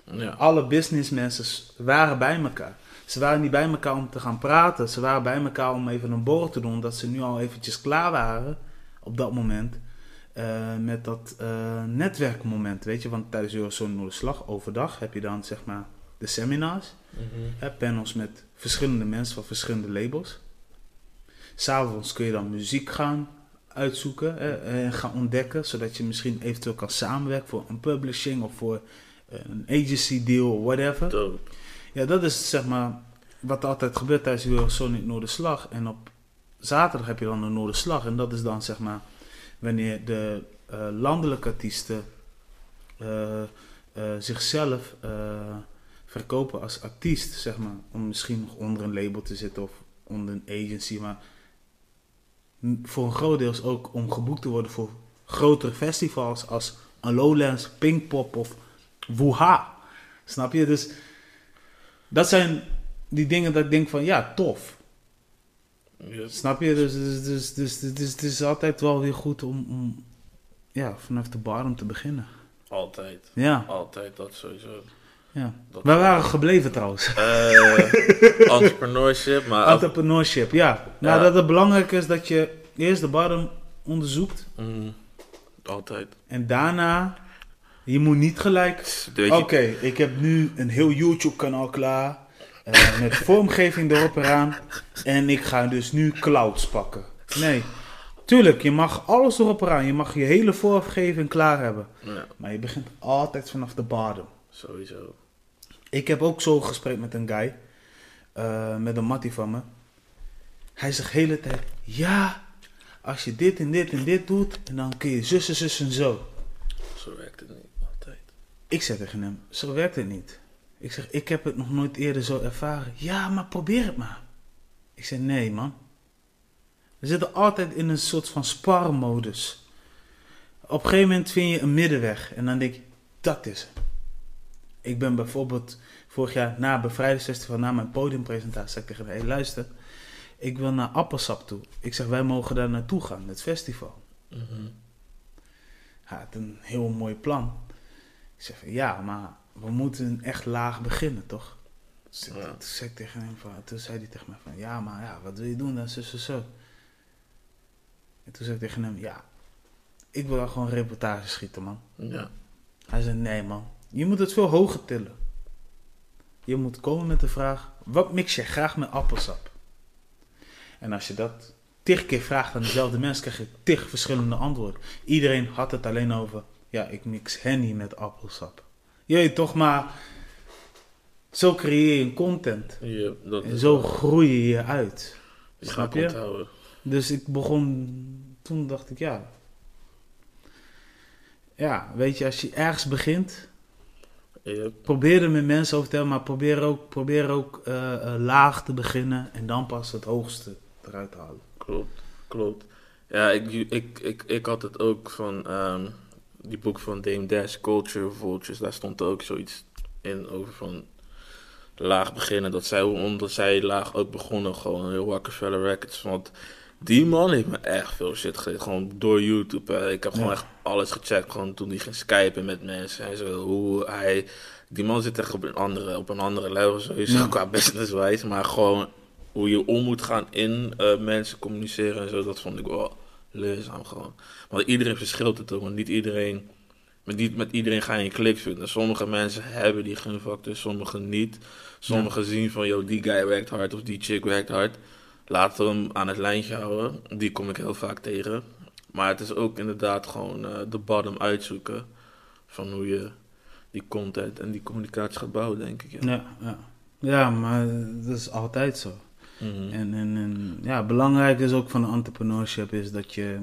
Ja. Alle businessmensen waren bij elkaar. Ze waren niet bij elkaar om te gaan praten. Ze waren bij elkaar om even een borrel te doen. Omdat ze nu al eventjes klaar waren. Op dat moment. eh, met dat eh, netwerkmoment. Weet je, want tijdens Eurozone Noorderslag overdag heb je dan zeg maar de seminars. Hè, panels met verschillende mensen van verschillende labels. S'avonds kun je dan muziek gaan uitzoeken hè, en gaan ontdekken, zodat je misschien eventueel kan samenwerken voor een publishing of voor eh, een agency deal of whatever. Dope. Ja, dat is zeg maar wat altijd gebeurt tijdens de Sonic Noorderslag. En op zaterdag heb je dan de Noorderslag. En dat is dan zeg maar wanneer de eh, landelijke artiesten eh, eh, zichzelf verkopen als artiest, zeg maar. Om misschien nog onder een label te zitten of onder een agency. Maar voor een groot deels ook om geboekt te worden voor grotere festivals als een Lowlands, Pinkpop of Wuha. Snap je? Dus dat zijn die dingen dat ik denk van ja, tof. Snap je? Dus, dus, dus, dus, dus, dus het is altijd wel weer goed om, om ja, vanaf de bottom te beginnen. altijd. Ja, Altijd, dat sowieso. ja. Dat Waar waren we gebleven trouwens? Eh, entrepreneurship, maar... Entrepreneurship, ja. Nou, Ja. dat het belangrijk is dat je eerst de bottom onderzoekt. Mm, altijd. En daarna, je moet niet gelijk... Oké, ik heb nu een heel YouTube kanaal klaar. Eh, met vormgeving erop eraan. En ik ga dus nu clouds pakken. Nee. Tuurlijk, je mag alles erop eraan. Je mag je hele vormgeving klaar hebben. ja, Maar je begint altijd vanaf de bottom. sowieso. Ik heb ook zo'n gesprek met een guy. eh, met een mattie van me. Hij zegt de hele tijd: Ja, als je dit en dit en dit doet. En dan kun je zus en zus en zo. Zo werkt het niet, altijd. Ik zeg tegen hem: Zo werkt het niet. Ik zeg: Ik heb het nog nooit eerder zo ervaren. Ja, maar probeer het maar. Ik zeg: Nee, man. We zitten altijd in een soort van sparmodus. Op een gegeven moment vind je een middenweg. En dan denk je: Dat is het. Ik ben bijvoorbeeld vorig jaar na bevrijdingsfestival, na mijn podiumpresentatie, zei ik tegen hem: Hey, luister. Ik wil naar Appelsap toe. Ik zeg: Wij mogen daar naartoe gaan, het festival. Mhm. Hij had een heel mooi plan. Ik zeg van ja, maar we moeten echt laag beginnen, toch? Ik- Ja. Toen, zei ik tegen hem van, toen zei hij tegen mij van ja, maar ja, wat wil je doen dan, zus en zo. En toen zei ik tegen hem, ja, ik wil gewoon reportage schieten, man. Ja, Hij zei, nee, man, je moet het veel hoger tillen. Je moet komen met de vraag, wat mix je graag met appelsap? En als je dat tig keer vraagt aan dezelfde mensen, krijg je tig verschillende antwoorden. Iedereen had het alleen over, ja, ik mix henny met appelsap. Je weet toch, maar zo creëer je content. ja dat En zo groei je je uit. ga snap ik je? onthouden. Dus ik begon, toen dacht ik, ja. Ja, weet je, als je ergens begint, Ja, probeer er met mensen over te hebben, maar probeer ook, probeer ook eh, eh, laag te beginnen en dan pas het hoogste eruit te halen. klopt, klopt. Ja, ik, ik, ik, ik had het ook van ehm, die boek van Dame Dash, Culture Vultures. Daar stond ook zoiets in over van laag beginnen. Dat zij, omdat zij laag ook begonnen, gewoon heel Rockefeller Records. Want die man heeft me echt veel shit geleerd. Gewoon door YouTube. hè. Ik heb gewoon echt alles gecheckt. Gewoon toen hij ging skypen met mensen en zo. Hoe hij... Die man zit echt op een andere, op een andere level sowieso Ja. qua businesswijs. Maar gewoon hoe je om moet gaan in eh, mensen communiceren en zo. Dat vond ik wel leerzaam gewoon. Want iedereen verschilt het ook. Want niet iedereen... Met, niet met iedereen ga je een klik vinden. Sommige mensen hebben die gunfactor, sommigen niet. Sommigen zien van, joh, die guy werkt hard of die chick werkt hard. Laten we hem aan het lijntje houden. Die kom ik heel vaak tegen. Maar het is ook inderdaad gewoon eh, de bottom uitzoeken. Van hoe je die content en die communicatie gaat bouwen, denk ik. Ja. Ja, ja. ja maar dat is altijd zo. Mhm. En, en, en ja, belangrijk is ook van entrepreneurship is dat je,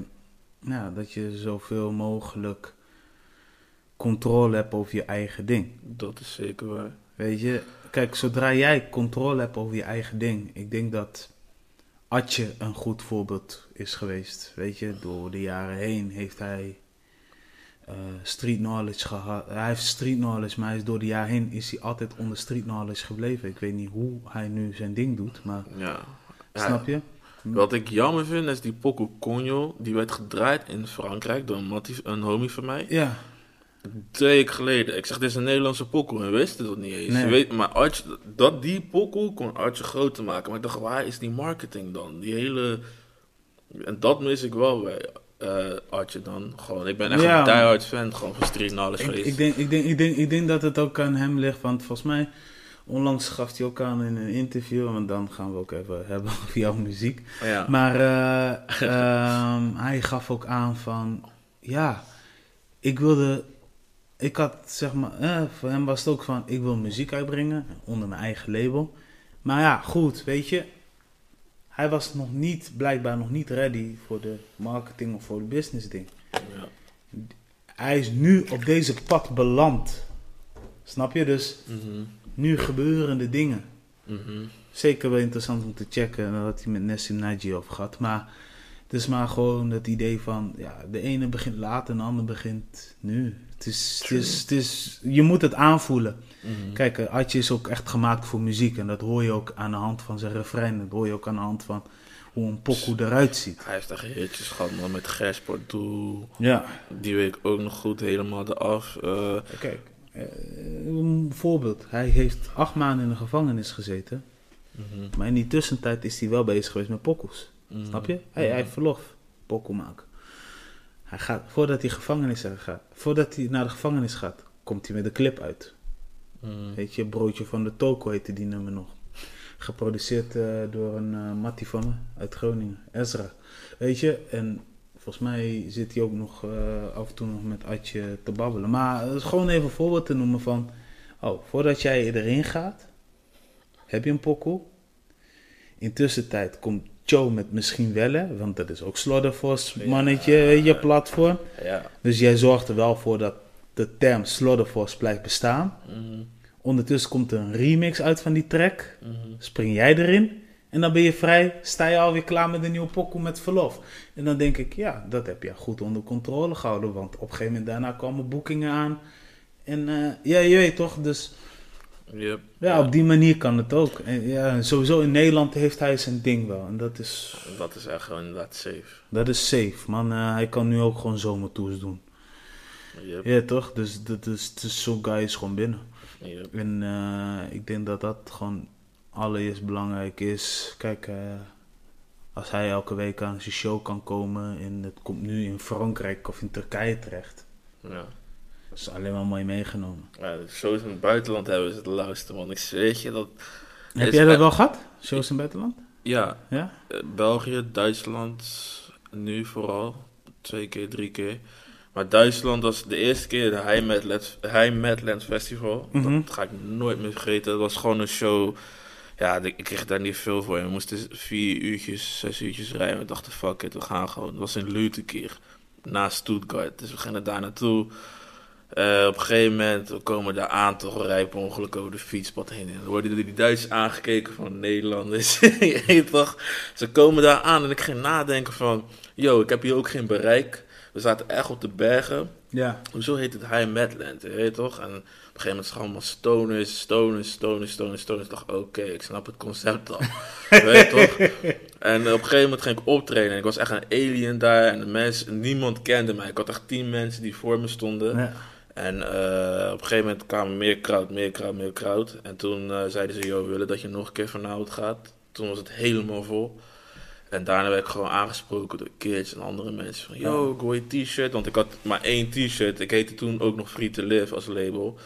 ja, dat je zoveel mogelijk controle hebt over je eigen ding. Dat is zeker waar. Weet je, kijk, zodra jij controle hebt over je eigen ding, ik denk dat Atje een goed voorbeeld is geweest. Weet je, door de jaren heen heeft hij eh, street knowledge gehad. Hij heeft street knowledge, maar hij is door de jaren heen is hij altijd onder street knowledge gebleven. Ik weet niet hoe hij nu zijn ding doet, maar Ja. Snap je? Wat ik jammer vind is die Poco Conjo. Die werd gedraaid in Frankrijk door een, mattie- een homie van mij. Ja, Twee weken geleden. Ik zeg, dit is een Nederlandse pokoe. En wist het dat niet eens. Nee. Weet, maar Arch, dat die pokoe kon Archie groter maken. Maar ik dacht, waar is die marketing dan? Die hele... En dat mis ik wel bij eh Archie dan. Gewoon, ik ben echt Ja. een diehard fan gewoon van Street Knowledge ik, geweest. ik, denk, ik, denk, ik, denk, ik denk dat het ook aan hem ligt, want volgens mij, onlangs gaf hij ook aan in een interview, want dan gaan we ook even hebben over jouw muziek. ja. Maar eh, ehm, hij gaf ook aan van, ja, ik wilde, ik had zeg maar, eh, voor hem was het ook van, ik wil muziek uitbrengen onder mijn eigen label. Maar ja, goed, weet je, hij was nog niet, blijkbaar nog niet ready voor de marketing of voor de business ding. ja. hij is nu op deze pad beland. Snap je? Dus Mhm. nu gebeuren de dingen. Mhm. Zeker wel interessant om te checken. En daar had hij met Nessim Naji over gehad. Maar het is maar gewoon het idee van... Ja, de ene begint laat en de ander begint nu. Het is, het is, het is, je moet het aanvoelen. Mhm. Kijk, eh, Atje is ook echt gemaakt voor muziek. En dat hoor je ook aan de hand van zijn refrein. Dat hoor je ook aan de hand van hoe een pokoe eruit ziet. Hij heeft echt hitjes gehad, man. Met Doel. Ja. Die weet ik ook nog goed helemaal eraf. Eh Kijk, eh, een voorbeeld. Hij heeft acht maanden in de gevangenis gezeten. mhm. Maar in die tussentijd is hij wel bezig geweest met pokoes. Mhm. Snap je? Hij, hij heeft verlof. Pokoe maken. Hij gaat, voordat hij, gevangenis gaat, voordat hij naar de gevangenis gaat, komt hij met een clip uit. Mhm. Weet je, Broodje van de Toko heette die nummer nog. Geproduceerd eh, door een eh mattie van me uit Groningen, Ezra. Weet je, en volgens mij zit hij ook nog eh, af en toe nog met Atje te babbelen. Maar het is gewoon even een voorbeeld te noemen van... Oh, voordat jij erin gaat, heb je een pokoe. Intussen tijd komt Joe met misschien wel, hè, want dat is ook Slaughterforce Ja. mannetje, je, platform. Ja. Dus jij zorgt er wel voor dat de term Slaughterforce blijft bestaan. Mhm. Ondertussen komt er een remix uit van die track. Mhm. Spring jij erin. En dan ben je vrij. Sta je alweer klaar met een nieuwe pokoe met verlof. En dan denk ik, ja, dat heb je goed onder controle gehouden. Want op een gegeven moment daarna kwamen boekingen aan. En eh, ja, je weet toch. Dus Yep. ja, op die manier kan het ook. En ja, sowieso in Nederland heeft hij zijn ding wel. En dat is, Dat is echt gewoon inderdaad safe. dat is safe, man. Eh, hij kan nu ook gewoon zomertours doen. Yep. Ja, toch? Dus, dat is, dus zo'n guy is gewoon binnen. Yep. En eh, ik denk dat dat gewoon allereerst belangrijk is. Kijk, eh, als hij elke week aan zijn show kan komen en het komt nu in Frankrijk of in Turkije terecht. Ja. Dat is alleen maar mooi meegenomen. Ja, shows in het buitenland hebben ze het luisteren, man. Ik zweer je dat... Heb Is jij dat wel gehad? Shows in het buitenland? Ja, Ja? eh, België, Duitsland, nu vooral. Twee keer, drie keer. Maar Duitsland was de eerste keer de High Madlands Festival. Mhm. Dat ga ik nooit meer vergeten. Dat was gewoon een show... Ja, ik kreeg daar niet veel voor. We moesten vier uurtjes, zes uurtjes rijden. We dachten, fuck it, we gaan gewoon. Het was in Lutekeer, naast Stuttgart. Dus we gingen daar naartoe. Eh, op een gegeven moment, we komen daar aan, toch rijpen ongeluk over de fietspad heen. En dan worden die Duitsers aangekeken van Nederlanders. Je toch? Ze komen daar aan en ik ging nadenken van... Yo, ik heb hier ook geen bereik. We zaten echt op de bergen. Ja. Hoezo heet het High Madland, je weet toch? En op een gegeven moment is het allemaal stoners, stoners, stoners, stoners, stoners. Ik dacht, oké, ik snap het concept al. Je weet toch? En op een gegeven moment ging ik optreden en ik was echt een alien daar. En de mensen, niemand kende mij. Ik had echt tien mensen die voor me stonden. ja. En eh, op een gegeven moment kwamen meer crowd, meer crowd, meer crowd. En toen eh, zeiden ze, joh, we willen dat je nog een keer vanavond gaat. Toen was het helemaal vol. En daarna werd ik gewoon aangesproken door kids en andere mensen. Van, yo, ik je t-shirt. Want ik had maar één t-shirt. Ik heette toen ook nog Free to Live als label.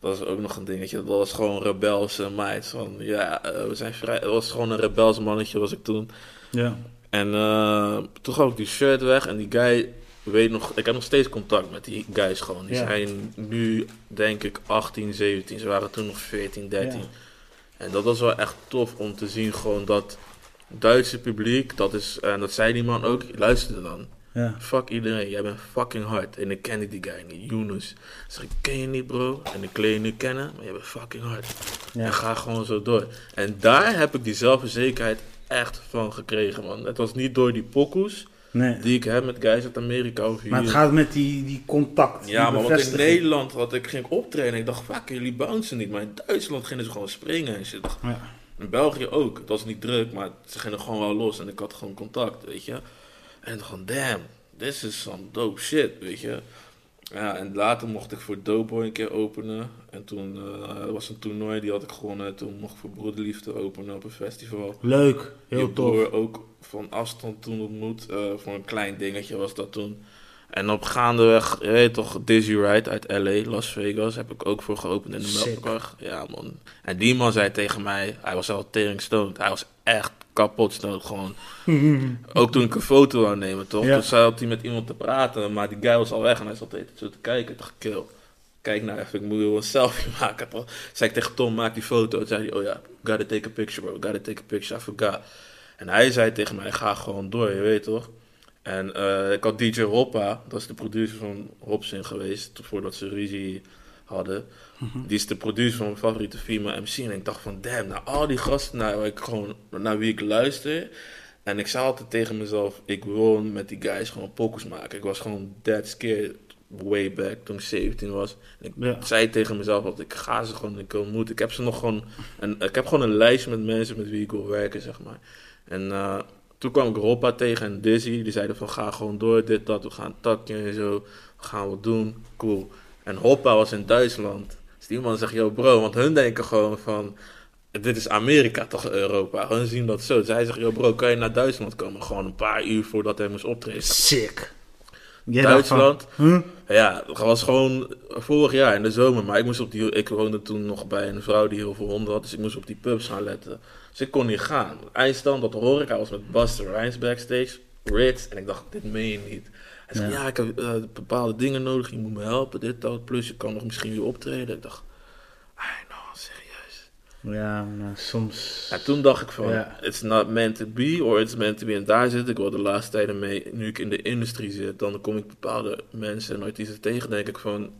Dat was ook nog een dingetje. Dat was gewoon rebelse meid. Van, ja, eh, we zijn vrij... Dat was gewoon een rebels mannetje was ik toen. Ja. En eh, toen gaf ik die shirt weg en die guy weet nog, ik heb nog steeds contact met die guys gewoon. Die Ja. zijn nu denk ik 18, 17, ze waren toen nog 14, 13. Ja. En dat was wel echt tof om te zien gewoon dat Duitse publiek, dat is, en dat zei die man ook, luisterde dan. Ja. Fuck iedereen, jij bent fucking hard. En ik kende die guy niet, Yunus. Ik zeg, ik ken je niet bro, en ik leer je nu kennen, maar jij bent fucking hard. En ga gewoon zo door. En daar heb ik die zelfverzekerdheid echt van gekregen, man. Het was niet door die pokoes Nee. die ik heb met guys uit Amerika of hier. Maar het gaat met die, die contact. ja, die maar want in. Nederland had ik ging optreden en ik dacht, fuck, jullie bouncen niet. Maar in Duitsland gingen ze gewoon springen en shit. Ja. In België ook. Het was niet druk, maar ze gingen gewoon wel los en ik had gewoon contact, weet je. En ik gewoon, damn, this is some dope shit, weet je. Ja, en later mocht ik voor Doughboy een keer openen. En toen er was een toernooi, die had ik gewonnen. Toen mocht ik voor Broederliefde openen op een festival. Leuk. Heel je tof. broer ook van afstand toen ontmoet. eh, voor een klein dingetje was dat toen. En op gaandeweg, je weet toch, Dizzy Ride uit LA, Las Vegas, heb ik ook voor geopend in de. Melkweg. Ja, man. En die man zei tegen mij, hij was al tering stoned. Hij was echt kapot stoned, gewoon. Ook toen ik een foto wou nemen, toch? Ja. Toen zat hij met iemand te praten, maar die guy was al weg en hij zat even zo te kijken. Ik dacht, kill. Kijk nou even, ik moet wel een selfie maken, toch? Zei ik tegen Tom, maak die foto. Toen zei hij, oh ja, gotta take a picture, bro. Gotta take a picture, I forgot. En hij zei tegen mij, ga gewoon door, je weet toch? En eh, ik had DJ Hoppa, dat is de producer van Hopsin geweest, voordat ze ruzie hadden. Die is de producer van mijn favoriete female MC. En ik dacht van, damn, nou al die gasten naar, waar ik gewoon, naar wie ik luister. En ik zei altijd tegen mezelf, ik wil met die guys gewoon pokus maken. Ik was gewoon dead scared way back toen ik 17 was. En ik Ja. zei tegen mezelf dat ik ga ze gewoon keer ontmoeten. Ik heb ze nog gewoon, een, ik heb gewoon een lijst met mensen met wie ik wil werken, zeg maar. En eh, toen kwam ik Hoppa tegen en Dizzy. Die zeiden van ga gewoon door, dit, dat, we gaan takje en zo. We gaan wat doen, cool. En Hoppa was in Duitsland. Dus die man zegt, yo bro, want hun denken gewoon van... Dit is Amerika, toch Europa? Hun zien dat zo. Dus hij zegt, yo bro, kan je naar Duitsland komen? Gewoon een paar uur voordat hij moest optreden. Sick. Jij Duitsland. huh? Ja, dat was gewoon vorig jaar in de zomer. Maar ik moest op die. Ik woonde toen nog bij een vrouw die heel veel honden had. Dus ik moest op die pubs gaan letten. Dus ik kon niet gaan. Eindstand, dat hoor ik. Hij was met Buster Rhymes backstage. Ritz. En ik dacht, dit meen je niet. Hij zei, Ja. ja, ik heb eh, bepaalde dingen nodig. Je moet me helpen, dit, dat. Plus je kan nog misschien weer optreden. Ik dacht, ai, nou, serieus. Ja, nou, soms... En toen dacht ik van, Ja. it's not meant to be, or it's meant to be. En daar zit ik wel de laatste tijden mee. Nu ik in de industrie zit, dan kom ik bepaalde mensen en artiesten tegen. denk ik van,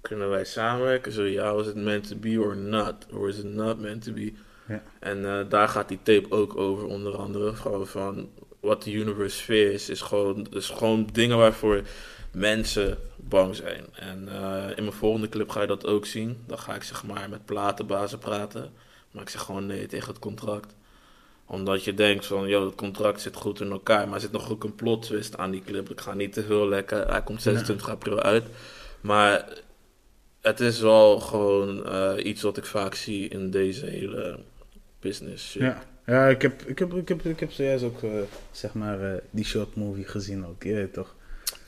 kunnen wij samenwerken? Zo ja, was it meant to be or not? Or is it not meant to be? Ja. En eh, daar gaat die tape ook over, onder andere. Gewoon van, wat de universe sphere is, is gewoon, is gewoon dingen waarvoor mensen bang zijn. En eh, in mijn volgende clip ga je dat ook zien. Dan ga ik zeg maar met platenbazen praten. Maar ik zeg gewoon nee tegen het contract. Omdat je denkt van, joh, het contract zit goed in elkaar. Maar er zit nog ook een plot twist aan die clip. Ik ga niet te veel lekken. Hij komt 26 april uit. Maar het is wel gewoon eh, iets wat ik vaak zie in deze hele business shit. Ja, ja ik, heb, ik, heb, ik, heb, ik heb zojuist ook, eh, zeg maar, eh, die short movie gezien ook. Je weet toch?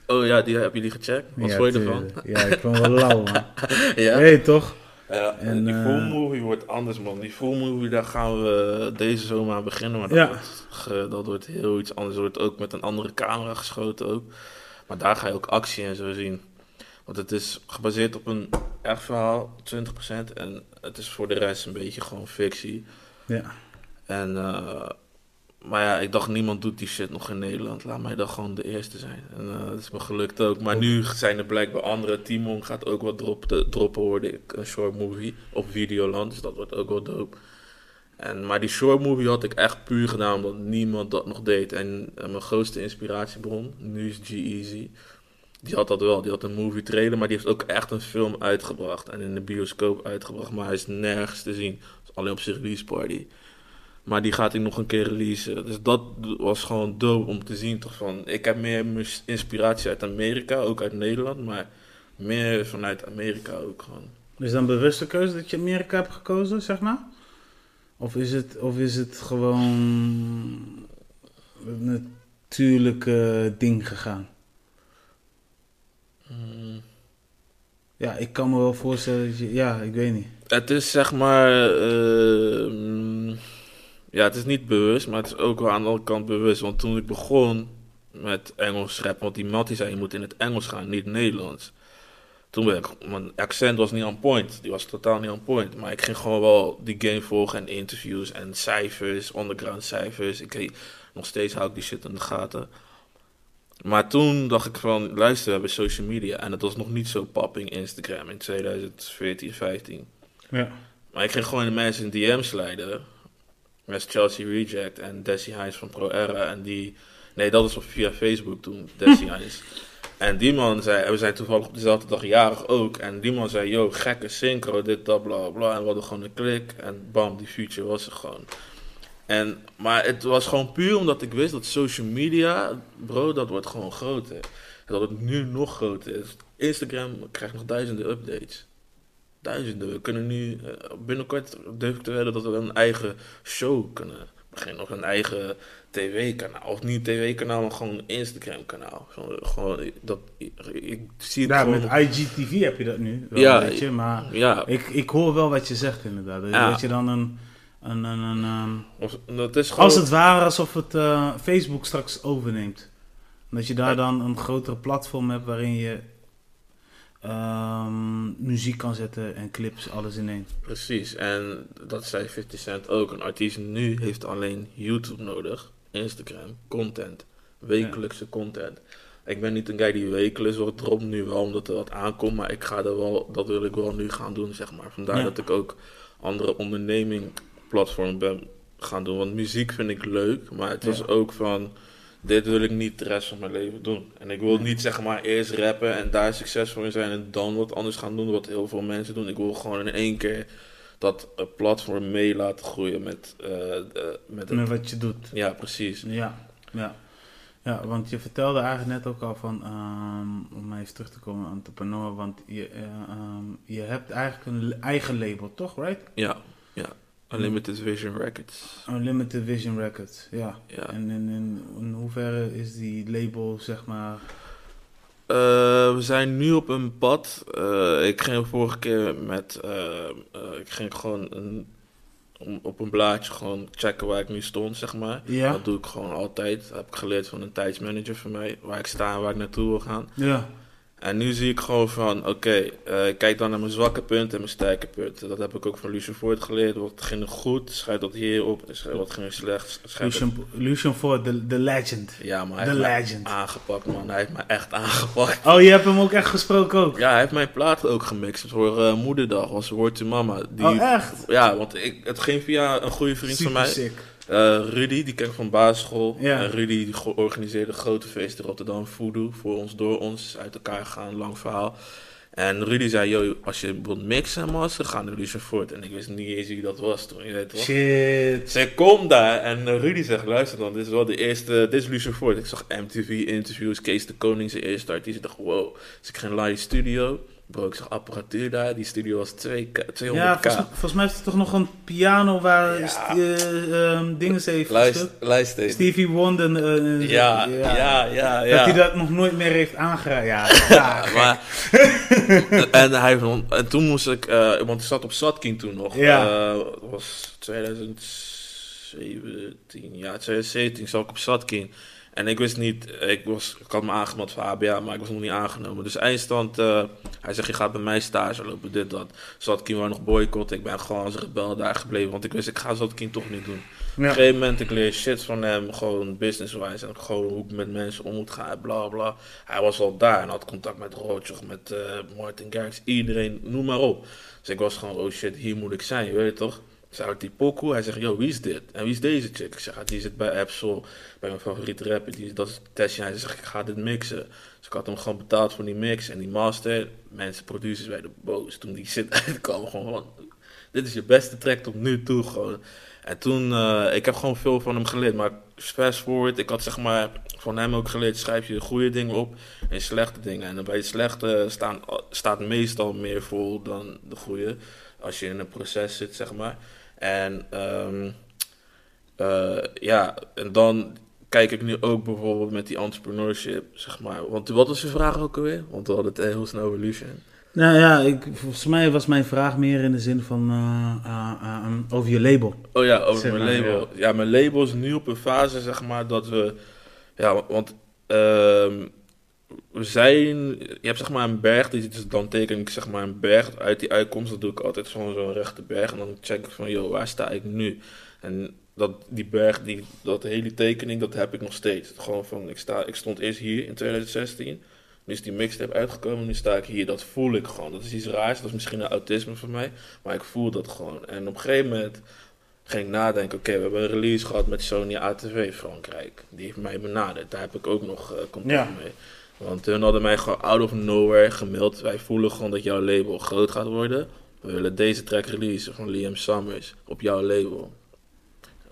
Oh ja, die heb jullie gecheckt? Wat ja, vond je ervan? Ja, ik vond het wel lauw, man. ja? Weet toch? Ja, En, die eh, full movie wordt anders, man. Die full movie, daar gaan we deze zomer aan beginnen. Maar dat, Ja. wordt, ge- dat wordt heel iets anders. wordt ook met een andere camera geschoten ook. Maar daar ga je ook actie en zo zien. Want het is gebaseerd op een echt verhaal, 20%. En het is voor de rest een beetje gewoon fictie. Ja. En, eh, maar ja, ik dacht niemand doet die shit nog in Nederland. Laat mij dan gewoon de eerste zijn. En eh, dat is me gelukt ook. Maar nu zijn er blijkbaar andere. Timon gaat ook wat droppen, hoorde ik. Een short movie op Videoland. Dus dat wordt ook wel dope. En, maar die short movie had ik echt puur gedaan omdat niemand dat nog deed. En, eh, mijn grootste inspiratiebron, nu is G-Eazy. Die had dat wel. Die had een movie trailer, maar die heeft ook echt een film uitgebracht. En in de bioscoop uitgebracht. Maar hij is nergens te zien. Alleen op zijn release party. Maar die gaat hij nog een keer releasen. Dus dat was gewoon dope om te zien. Toch van, ik heb meer inspiratie uit Amerika, ook uit Nederland. Maar meer vanuit Amerika ook gewoon. Is dan bewuste keuze dat je Amerika hebt gekozen, zeg maar? Of is het, of is het gewoon een natuurlijke ding gegaan? Mm. Ja, ik kan me wel voorstellen dat je... Ja, ik weet niet. Het is zeg maar. eh, mm, ja, het is niet bewust, maar het is ook wel aan de andere kant bewust. Want toen ik begon met Engels rap, want die Mattie zei je moet in het Engels gaan, niet Nederlands. Toen ben ik, mijn accent was niet on point, die was totaal niet on point. Maar ik ging gewoon wel die game volgen en interviews en cijfers, underground cijfers. Ik, nog steeds hou ik die shit in de gaten. Maar toen dacht ik van, luister, we hebben social media. En het was nog niet zo popping Instagram in 2014, 15. Ja. Maar ik ging gewoon de mensen in DM's leiden. Met Chelsea Reject en Desi Hines van Pro Era. En die... Nee, dat was via Facebook toen, Desi Hines. En die man zei... en We zijn toevallig op dezelfde dag jarig ook. En die man zei... Yo, gekke synchro, dit, dat, bla, bla. En we hadden gewoon een klik. En bam, die future was er gewoon. En, maar het was gewoon puur omdat ik wist dat social media... Bro, dat wordt gewoon groter. En dat het nu nog groter is. Instagram krijgt nog duizenden updates. Duizenden. We kunnen nu eh, binnenkort durf ik te wedden dat we een eigen show kunnen beginnen. Of een eigen tv-kanaal. Of niet tv-kanaal, maar gewoon een Instagram-kanaal. Gewoon, gewoon dat, ik, ik zie het Ja, gewoon... met IGTV heb je dat nu. Wel, Ja, weet je, maar ja, ik, ik hoor wel wat je zegt inderdaad. Ja. Dat je dan een... een, een, een ehm, of- dat is gewoon... als het ware alsof het eh, Facebook straks overneemt. Dat je daar dan een grotere platform hebt waarin je ehm, muziek kan zetten en clips, alles in één. Precies, en dat zei 50 Cent ook. Een artiest nu heeft alleen YouTube nodig, Instagram, content. Wekelijkse content. Ik ben niet een guy die wekelijks wat dropt, nu wel omdat er wat aankomt, maar ik ga er wel, dat wil ik wel nu gaan doen, zeg maar. Vandaar Ja. dat ik ook andere onderneming platform ben gaan doen. Want muziek vind ik leuk, maar het was Ja. ook van, dit wil ik niet de rest van mijn leven doen. En ik wil niet zeg maar eerst rappen en daar succesvol in zijn en dan wat anders gaan doen, wat heel veel mensen doen. Ik wil gewoon in één keer dat platform mee laten groeien met, eh, de- met het- Met wat je doet. Ja, precies. Ja, ja. Ja, want je vertelde eigenlijk net ook al van, ehm, om even terug te komen aan entrepreneur, want je, ehm, je hebt eigenlijk een eigen label, toch, right? Ja, ja. Unlimited Vision Records. Unlimited Vision Records, ja. Ja. En in, in, in hoeverre is die label, zeg maar... Eh, we zijn nu op een pad. Eh, ik ging vorige keer met. eh, ik ging gewoon een, om- op een blaadje gewoon checken waar ik nu stond, zeg maar. Ja, Dat doe ik gewoon altijd. Dat heb ik geleerd van een tijdsmanager van mij. Waar ik sta en waar ik naartoe wil gaan. ja, En nu zie ik gewoon van, oké, eh, ik kijk dan naar mijn zwakke punten en mijn sterke punten. Dat heb ik ook van Lucian Voort geleerd. Wat ging er goed, schrijf dat hier op. Dus Wat ging er slecht. Lucian, Lucian Ford, de, de legend. Ja, maar hij The heeft legend. aangepakt, man. Hij heeft me echt aangepakt. Oh, je hebt hem ook echt gesproken ook? Ja, hij heeft mijn plaat ook gemixt voor eh, moederdag, was Word to Mama. Die, oh, echt? Ja, want ik, het ging via een goede vriend Super van mij, sick. Eh, Rudy, die ken ik van basisschool. Ja. En Rudy organiseerde grote feesten in Rotterdam, Voodoo, voor ons, door ons, uit elkaar gaan, lang verhaal. En Rudy zei, yo, als je wilt mixen en masteren, ga naar Lucian Ford. En ik wist niet eens wie dat was toen, je weet toch? Shit. Zij komt daar en Rudy zegt, luister dan, dit is wel de eerste, dit is Lucian Ford. Ik zag MTV interviews, Kees de Koning, zijn eerste artiest. Ik dacht, wow. Dus ik ging live studio. Bro, ik zag apparatuur daar. Die studio was 2K, 200k. Ja, volgens, volgens mij heeft hij toch nog een piano waar Ja. eh, ehm, dingen heeft Luister. Stevie Wonder. eh, eh, Ja, ja, ja, ja. Dat hij dat nog nooit meer heeft aangeraakt. Ja, ja, maar, en, hij, en toen moest ik, want ik zat op Satkin toen nog. Ja. Was 2017, ja, 2017 zat ik op Satkin. En ik wist niet, ik, was, ik had me aangemeld voor ABA, maar ik was nog niet aangenomen. Dus eindstand, eh, hij zegt, je gaat bij mij stage lopen, dit, dat. Zatkin wou nog boycotten, ik ben gewoon als rebel daar gebleven. Want ik wist, ik ga Zatkin toch niet doen. Op een gegeven moment, ik leer shit van hem, gewoon business-wise. En gewoon hoe ik met mensen om moet gaan, bla bla. Hij was al daar en had contact met Roodjoch, met eh, Martin Garrix, iedereen, noem maar op. Dus ik was gewoon, oh shit, hier moet ik zijn, je weet toch? Zij uit die pokoe, hij zegt, yo, wie is dit? En wie is deze chick? Ik zeg, ah, die zit bij Absol, bij mijn favoriete rapper, die, dat is Tessie. Hij zegt, ik ga dit mixen. Dus ik had hem gewoon betaald voor die mix en die master. Mensen, producers werden boos toen die shit uitkwam. Gewoon, dit is je beste track tot nu toe gewoon. En toen, eh, ik heb gewoon veel van hem geleerd. Maar fast forward, ik had zeg maar van hem ook geleerd, schrijf je de goede dingen op en slechte dingen. En bij de slechte staan, staat meestal meer vol dan de goede. Als je in een proces zit, zeg maar. En ehm, eh, ja, en dan kijk ik nu ook bijvoorbeeld met die entrepreneurship, zeg maar. Want wat was je vraag ook alweer? Want we hadden het heel snel over. Nou ja, ik, volgens mij was mijn vraag meer in de zin van eh, eh, eh, over je label. Oh ja, over Zeg mijn maar, label. Ja. mijn label is nu op een fase, zeg maar, dat we... Ja, want ehm, zijn... Je hebt zeg maar een berg, dus dan teken ik zeg maar een berg uit die uitkomst. Dat doe ik altijd van zo'n rechte berg. En dan check ik van, joh, waar sta ik nu? En dat, die berg, die, dat hele tekening, dat heb ik nog steeds. Gewoon van, ik, sta, ik stond eerst hier in 2016... Nu is die mixtape uitgekomen, nu sta ik hier. Dat voel ik gewoon. Dat is iets raars. Dat is misschien een autisme van mij. Maar ik voel dat gewoon. En op een gegeven moment ging ik nadenken. Oké, we hebben een release gehad met Sony ATV Frankrijk. Die heeft mij benaderd. Daar heb ik ook nog eh, contact Ja. mee. Want hun hadden mij gewoon out of nowhere gemaild. Wij voelen gewoon dat jouw label groot gaat worden. We willen deze track releasen van Liam Summers op jouw label.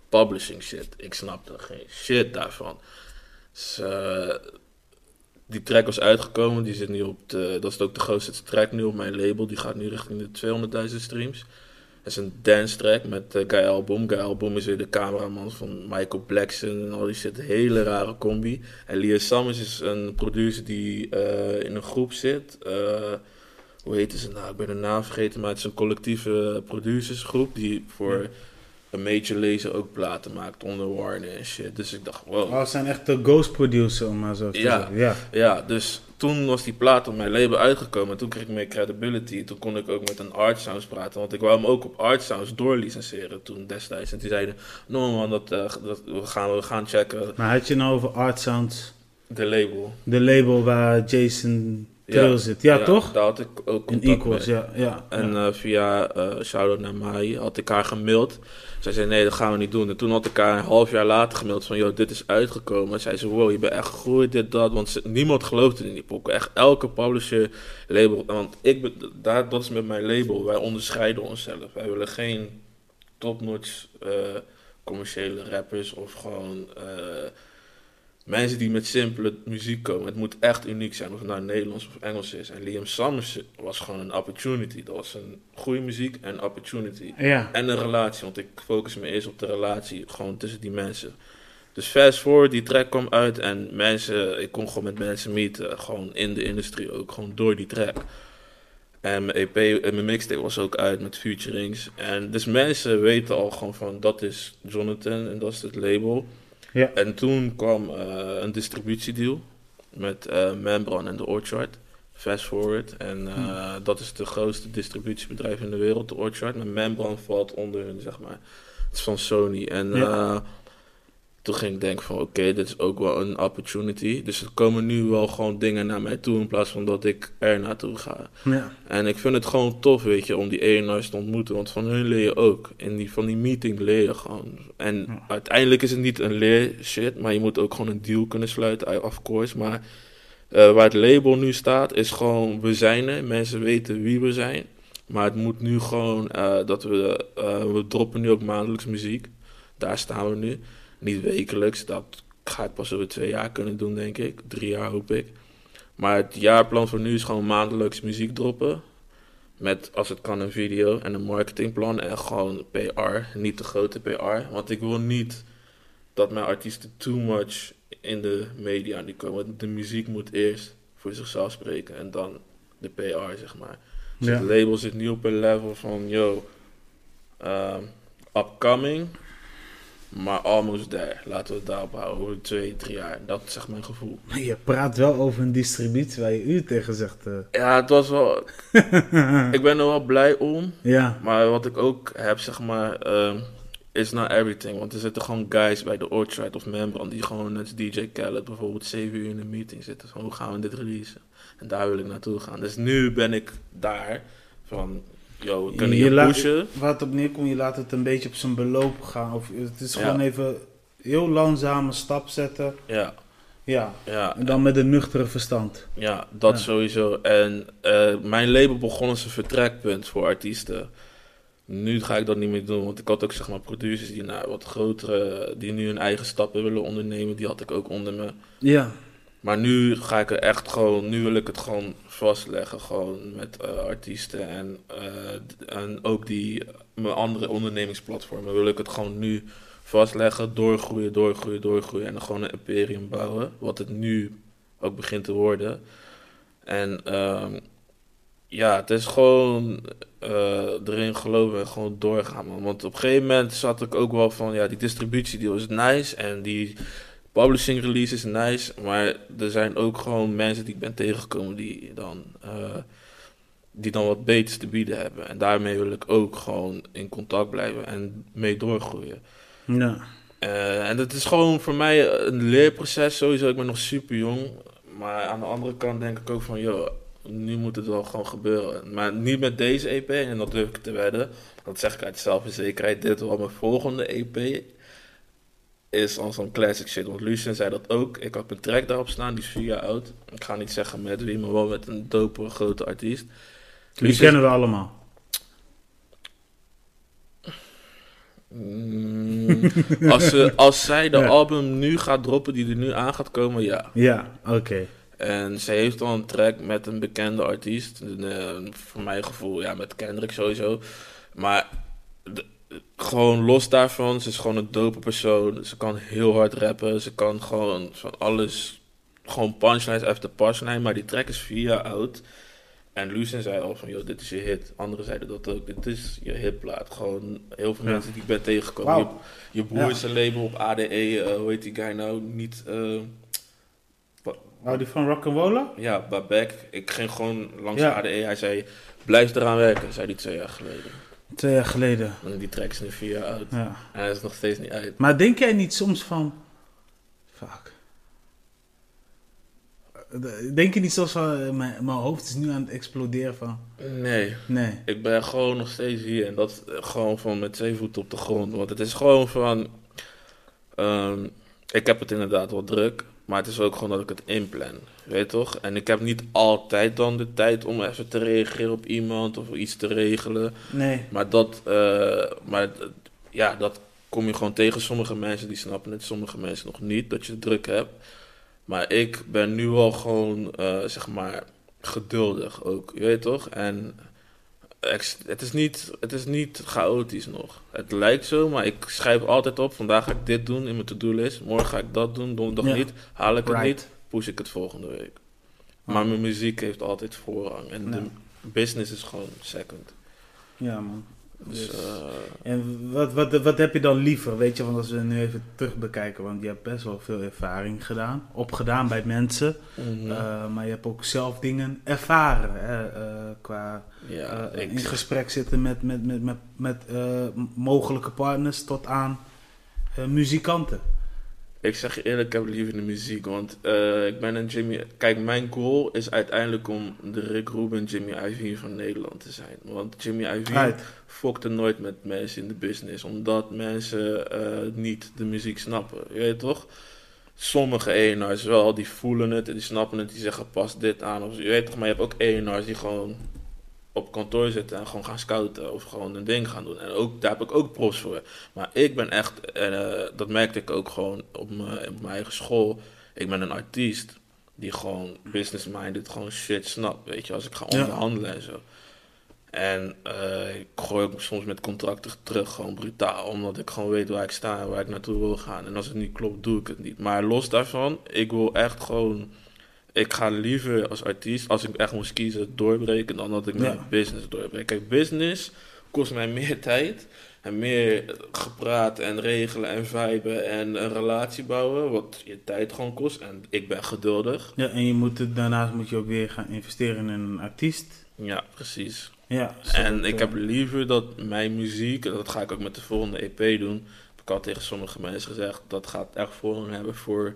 Publishing shit. Ik snapte geen shit daarvan. Dus, eh, die track was uitgekomen. Die zit nu op de, dat is ook de grootste track nu op mijn label. Die gaat nu richting de 200.000 streams. Dat is een dance track met uh, Guy Album. Guy Album is weer de cameraman van Michael Blackson en al die shit. Hele rare combi. En Lia Summers is een producer die eh, in een groep zit. Eh, hoe heet ze nou? Ik ben de naam vergeten, maar het is een collectieve producersgroep die voor een major laser ook platen maakt onder Warner en shit. Dus ik dacht, wow. Oh, ze zijn echt de ghost producer, om maar zo te Ja. zeggen. Ja. Ja, dus toen was die plaat op mijn label uitgekomen. En toen kreeg ik meer credibility. Toen kon ik ook met een Art Sounds praten. Want ik wou hem ook op Art Sounds doorlicenseren toen destijds. En die zeiden, no man, dat, eh, dat, we, gaan, we gaan checken. Maar had je nou over Art Sounds, De label. de label waar Jason Trill zit? Ja, toch? Daar had ik ook In contact Equals, mee. ja. ja, En ja. eh, via uh, shout-out naar Mai had ik haar gemaild. Zij zei nee, dat gaan we niet doen. En toen had ik haar een half jaar later gemaild van... ...joh, dit is uitgekomen. En zij zei, wow, je bent echt gegroeid, dit, dat. Want niemand geloofde in die pokken. Echt elke publisher, label... Want ik, daar, dat is met mijn label. Wij onderscheiden onszelf. Wij willen geen topnotch eh, commerciële rappers... ...of gewoon... eh, Mensen die met simpele muziek komen. Het moet echt uniek zijn, of het nou Nederlands of Engels is. En Liam Summers was gewoon een opportunity. Dat was een goede muziek en opportunity. ja. En een relatie, want ik focus me eerst op de relatie, gewoon tussen die mensen. Dus fast forward, die track kwam uit en mensen, ik kon gewoon met mensen meeten, gewoon in de industrie ook, gewoon door die track. En mijn EP en mijn mixtape was ook uit met featurings. En dus mensen weten al gewoon van, dat is Jonathan en dat is het label. Ja. En toen kwam eh, een distributiedeal met eh Membran en The Orchard. Fast forward. En eh, dat is de grootste distributiebedrijf in de wereld, de Orchard. Maar Membran valt onder hun, zeg maar. Het is van Sony. En Ja. Toen ging ik denken van, oké, dit is ook wel een opportunity. Dus er komen nu wel gewoon dingen naar mij toe in plaats van dat ik er naartoe ga. ja. En ik vind het gewoon tof, weet je, om die A&R's te ontmoeten. Want van hun leer je ook. In die, van die meeting leer je gewoon. En Ja. uiteindelijk is het niet een leer shit, maar je moet ook gewoon een deal kunnen sluiten, of course. Maar eh, waar het label nu staat, is gewoon, we zijn er. Mensen weten wie we zijn. Maar het moet nu gewoon, eh, dat we, eh, we droppen nu ook maandelijks muziek. Daar staan we nu. Niet wekelijks, dat ga ik pas over twee jaar kunnen doen, denk ik. Drie jaar hoop ik. Maar het jaarplan voor nu is gewoon maandelijks muziek droppen. Met, als het kan, een video en een marketingplan en gewoon PR. Niet de grote PR. Want ik wil niet dat mijn artiesten too much in de media die komen. De muziek moet eerst voor zichzelf spreken en dan de PR, zeg maar. Dus Ja. het label zit nu op een level van, yo, um, upcoming, maar almost there. Laten we het daarop houden, over twee, drie jaar. Dat is echt mijn gevoel. Je praat wel over een distributie waar je u tegen zegt. eh. Ja, het was wel... ik ben er wel blij om. ja, Maar wat ik ook heb, zeg maar, ehm is not everything. Want er zitten gewoon guys bij de Orchard of Membran die gewoon net als DJ Khaled bijvoorbeeld 7 uur in een meeting zitten. Van, hoe gaan we dit releasen? En daar wil ik naartoe gaan. Dus nu ben ik daar van, yo, we kunnen Je je, laat- waar het op neerkomt, je laat het een beetje op zijn beloop gaan. Of het is Ja. gewoon even heel langzame stap zetten. Ja, Ja, ja. en dan met een nuchtere verstand. Ja, dat Ja. sowieso. En eh, mijn label begon als een vertrekpunt voor artiesten. Nu ga ik dat niet meer doen, want ik had ook zeg maar producers die nou, wat grotere, die nu hun eigen stappen willen ondernemen, die had ik ook onder me. Ja, Maar nu ga ik er echt gewoon, nu wil ik het gewoon vastleggen, gewoon met eh, artiesten en, eh, en ook die, mijn andere ondernemingsplatformen wil ik het gewoon nu vastleggen, doorgroeien, doorgroeien, doorgroeien en gewoon een imperium bouwen, wat het nu ook begint te worden. En ehm, ja, het is gewoon eh, erin geloven en gewoon doorgaan. Want op een gegeven moment zat ik ook wel van, ja, die distributie die was nice en die publishing release is nice, maar er zijn ook gewoon mensen die ik ben tegengekomen die dan, eh, die dan wat beters te bieden hebben. En daarmee wil ik ook gewoon in contact blijven en mee doorgroeien. ja. Eh, en dat is gewoon voor mij een leerproces sowieso. Ik ben nog super jong. Maar aan de andere kant denk ik ook van, joh, nu moet het wel gewoon gebeuren. Maar niet met deze EP, en dat durf ik te wedden. Dat zeg ik uit zelfverzekerheid. Dit wel mijn volgende EP is al zo'n classic shit. Want Lucien zei dat ook. Ik had een track daarop staan, die is vier jaar oud. Ik ga niet zeggen met wie, maar wel met een dope grote artiest. Die Lucien- kennen we allemaal. Mm, als, ze, als zij de Ja. album nu gaat droppen, die er nu aan gaat komen, ja. Ja, oké. En ze heeft al een track met een bekende artiest. Eh, voor mijn gevoel, ja, met Kendrick sowieso. Maar de- gewoon los daarvan, ze is gewoon een dope persoon. Ze kan heel hard rappen. Ze kan gewoon van alles, gewoon punchlines after punchline. Maar die track is vier jaar oud. En Lucien zei al van, joh, dit is je hit. Anderen zeiden dat ook. Dit is je hitplaat. Gewoon heel veel Ja. mensen die ik ben tegengekomen. Je, je broer is een label op ADE. eh, hoe heet die guy nou? Niet... wa- Wou die van rock'n'rollen? Ja, Babek. Ik ging gewoon langs Ja. ADE. Hij zei, blijf eraan werken, zei hij twee jaar geleden. Twee jaar geleden. En die track is nu vier jaar oud. Ja. En hij is nog steeds niet uit. Maar denk jij niet soms van... Fuck. Denk je niet soms van... eh, Mijn, mijn hoofd is nu aan het exploderen van... Nee, Nee. ik ben gewoon nog steeds hier. En dat eh, gewoon van met twee voeten op de grond. Want het is gewoon van... ehm, ik heb het inderdaad wel druk. Maar het is ook gewoon dat ik het inplan. Weet je toch? En ik heb niet altijd dan de tijd om even te reageren op iemand of iets te regelen. Nee. Maar dat, eh, maar ja, dat kom je gewoon tegen. Sommige mensen die snappen het, sommige mensen nog niet, dat je druk hebt. Maar ik ben nu al gewoon, eh, zeg maar, geduldig ook, je weet toch? En het is, niet, het is niet chaotisch nog. Het lijkt zo, maar ik schrijf altijd op. Vandaag ga ik dit doen in mijn to-do-list. Morgen ga ik dat doen, donderdag Ja. niet. Haal ik het Right. niet, push ik het volgende week. Ah. Maar mijn muziek heeft altijd voorrang. En Ja. de business is gewoon second. Ja, man. Dus, Dus- eh, En wat, wat, wat heb je dan liever? Weet je, want als we nu even terug bekijken, want je hebt best wel veel ervaring gedaan, opgedaan bij mensen, mhm. eh, maar je hebt ook zelf dingen ervaren. Hè, eh, qua ja, ik, in gesprek zitten met, met, met, met, met mogelijke partners tot aan muzikanten. Ik zeg je eerlijk, ik heb liever de muziek. Want eh, ik ben een Jimmy. Kijk, mijn goal is uiteindelijk om de Rick Rubin Jimmy Iovine van Nederland te zijn. Want Jimmy Iovine fokte nooit met mensen in de business. Omdat mensen eh, niet de muziek snappen. Je weet toch? Sommige ENR's wel, die voelen het en die snappen het. Die zeggen pas dit aan. Of, je weet toch, maar je hebt ook ENR's die gewoon op kantoor zitten en gewoon gaan scouten. Of gewoon een ding gaan doen. En ook, daar heb ik ook props voor. Maar ik ben echt, en eh, dat merkte ik ook gewoon op mijn, op mijn eigen school. Ik ben een artiest die gewoon business-minded gewoon shit snapt. Weet je, als ik ga Ja. onderhandelen en zo. En eh, ik gooi ook soms met contracten terug, gewoon brutaal. Omdat ik gewoon weet waar ik sta en waar ik naartoe wil gaan. En als het niet klopt, doe ik het niet. Maar los daarvan, ik wil echt gewoon... Ik ga liever als artiest, als ik echt moest kiezen, doorbreken... dan dat ik mijn Ja. business doorbreek. Kijk, business kost mij meer tijd... En meer gepraat en regelen en viben en een relatie bouwen, wat je tijd gewoon kost. En ik ben geduldig. Ja, en je moet het, daarnaast moet je ook weer gaan investeren in een artiest. Ja, precies. Ja, En ik eh, heb liever dat mijn muziek, en dat ga ik ook met de volgende EP doen, heb ik al tegen sommige mensen gezegd, dat gaat echt voorrang hebben voor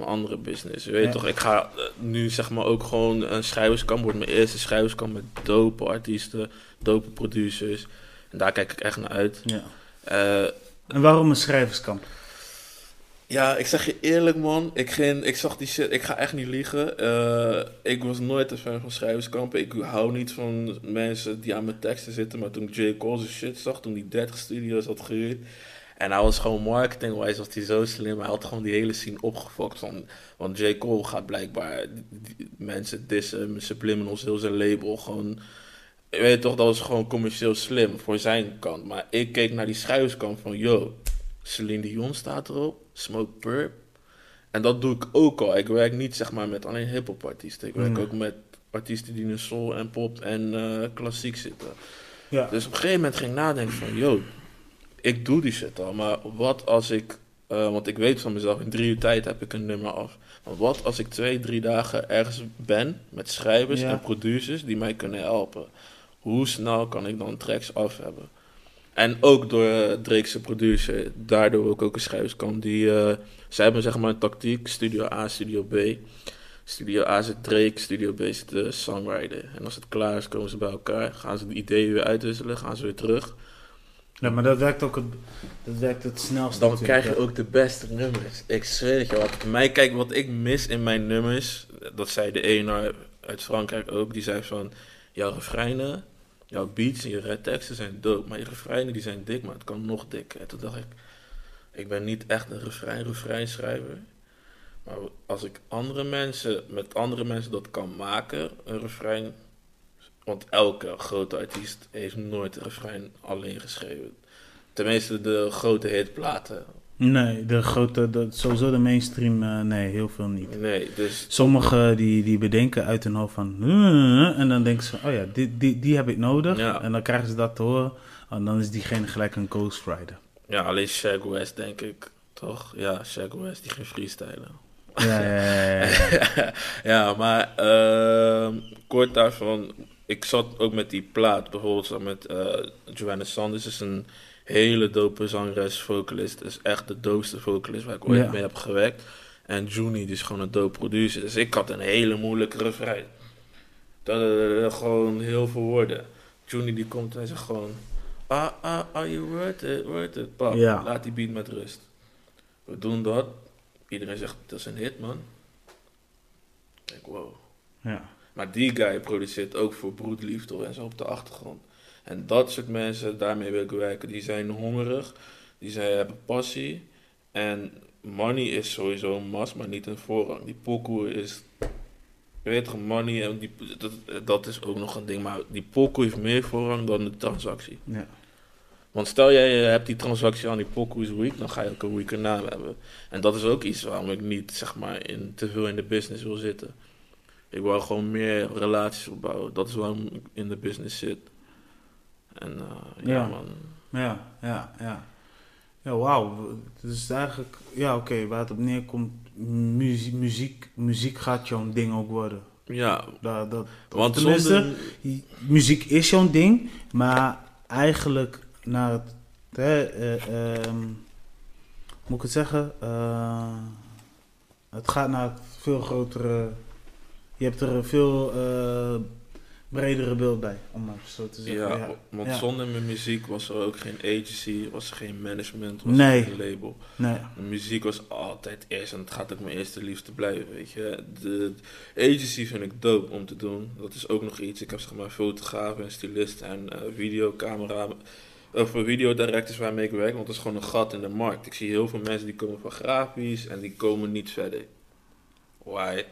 mijn andere business. Je weet Ja. toch, ik ga eh, nu zeg maar ook gewoon een schrijverskamp, wordt mijn eerste schrijverskamp met dope artiesten, dope producers. En daar kijk ik echt naar uit. Ja. Eh, En waarom een schrijverskamp? ja, ik zeg je eerlijk man, ik, ging, ik zag die shit, ik ga echt niet liegen. Eh, ik was nooit een fan van schrijverskampen. Ik hou niet van mensen die aan mijn teksten zitten. Maar toen J. Cole shit zag, toen hij 30 studio's had gehuurd. En hij was gewoon marketing-wise was hij zo slim. Hij had gewoon die hele scene opgefokt. Van, want J. Cole gaat blijkbaar mensen dissen, Subliminals, heel zijn label. Gewoon, je weet toch, dat was gewoon commercieel slim voor zijn kant. Maar ik keek naar die schrijverskant van, yo, Celine Dion staat erop, Smoke Purp. En dat doe ik ook al. Ik werk niet zeg maar met alleen hip-hop artiesten. Ik werk Mm. ook met artiesten die in soul en pop en eh, klassiek zitten. Ja. Dus op een gegeven moment ging ik nadenken van, yo, ik doe die shit al, maar wat als ik, eh, want ik weet van mezelf, in drie uur tijd heb ik een nummer af. Maar wat als ik twee, drie dagen ergens ben met schrijvers Ja. en producers die mij kunnen helpen? Hoe snel kan ik dan tracks af hebben? En ook door uh, Drake's producer, daardoor ook, ook een schrijverskamp. Die, eh zij hebben zeg maar een tactiek, Studio A, Studio B. Studio A zit Drake, Studio B zit de songwriter. En als het klaar is, komen ze bij elkaar. Gaan ze de ideeën weer uitwisselen, gaan ze weer terug. Ja, maar dat werkt ook het, dat werkt het snelst. Dan natuurlijk, krijg je ook de beste nummers. Ik zweer het je wat. Mij, kijk, wat ik mis in mijn nummers, dat zei de ene uit Frankrijk ook, die zei van, jouw refreinen, jouw beats en je red teksten zijn dope, maar je refreinen die zijn dik, maar het kan nog dikker. En toen dacht ik, ik ben niet echt een refrein, refrein schrijver. Maar als ik andere mensen, met andere mensen dat kan maken, een refrein, want elke grote artiest heeft nooit een refrein alleen geschreven. Tenminste, de grote hitplaten. Nee, de grote, de, sowieso de mainstream, eh, nee, heel veel niet. Nee, dus Sommigen die, die bedenken uit hun hoofd van... En dan denken ze, oh ja, die, die, die heb ik nodig. Ja. En dan krijgen ze dat te horen. En dan is diegene gelijk een ghostwriter. ja, alleen Shag West denk ik, toch? Ja, Shag West die ging freestylen. Ja, ja, ja, ja, ja. ja, maar ehm, kort daarvan, ik zat ook met die plaat, bijvoorbeeld met eh Joanna Sanders, is een hele dope zangeres, vocalist, is echt de doopste vocalist waar ik ooit Ja. mee heb gewerkt. En Juni, die is gewoon een dope producer, dus ik had een hele moeilijke refrein. Dat, eh, gewoon heel veel woorden. Juni die komt en hij zegt gewoon, ah, ah, are you worth it, worth it, pap, Ja. laat die beat met rust. We doen dat, iedereen zegt, dat is een hit man. Ik denk, wow. ja. Maar die guy produceert ook voor Broedliefde en zo op de achtergrond. En dat soort mensen, daarmee wil ik werken. Die zijn hongerig, die zijn, hebben passie. En money is sowieso een must, maar niet een voorrang. Die pokoe is... Je weet toch, money, en die, dat, dat is ook nog een ding. Maar die pokoe heeft meer voorrang dan de transactie. ja. Want stel jij hebt die transactie aan die pokoe is week, dan ga je ook een week erna hebben. En dat is ook iets waarom ik niet, zeg maar, in, te veel in de business wil zitten. Ik wil gewoon meer relaties opbouwen. Dat is waarom ik in de business zit. En eh, ja, Ja. man. Ja, ja, ja. Ja, wauw. Het is eigenlijk, ja, oké, waar het op neerkomt, muziek, muziek, muziek gaat jouw ding ook worden. Ja, Dat, dat, want tenminste, zonder... muziek is jouw ding, maar eigenlijk naar het, hè, eh, ehm, moet ik het zeggen? Eh, het gaat naar het veel grotere, je hebt er een veel eh, bredere beeld bij, om maar zo te zeggen. Ja, Ja, want ja. zonder mijn muziek was er ook geen agency, was er geen management, was Nee. er geen label. Nee, De muziek was altijd eerst en het gaat ook mijn eerste liefde blijven, weet je. De, de agency vind ik dope om te doen. Dat is ook nog iets. Ik heb zeg maar fotografen en stylisten en eh, videocamera, of videodirectors waarmee ik werk, want dat is gewoon een gat in de markt. Ik zie heel veel mensen die komen van grafisch en die komen niet verder. Why?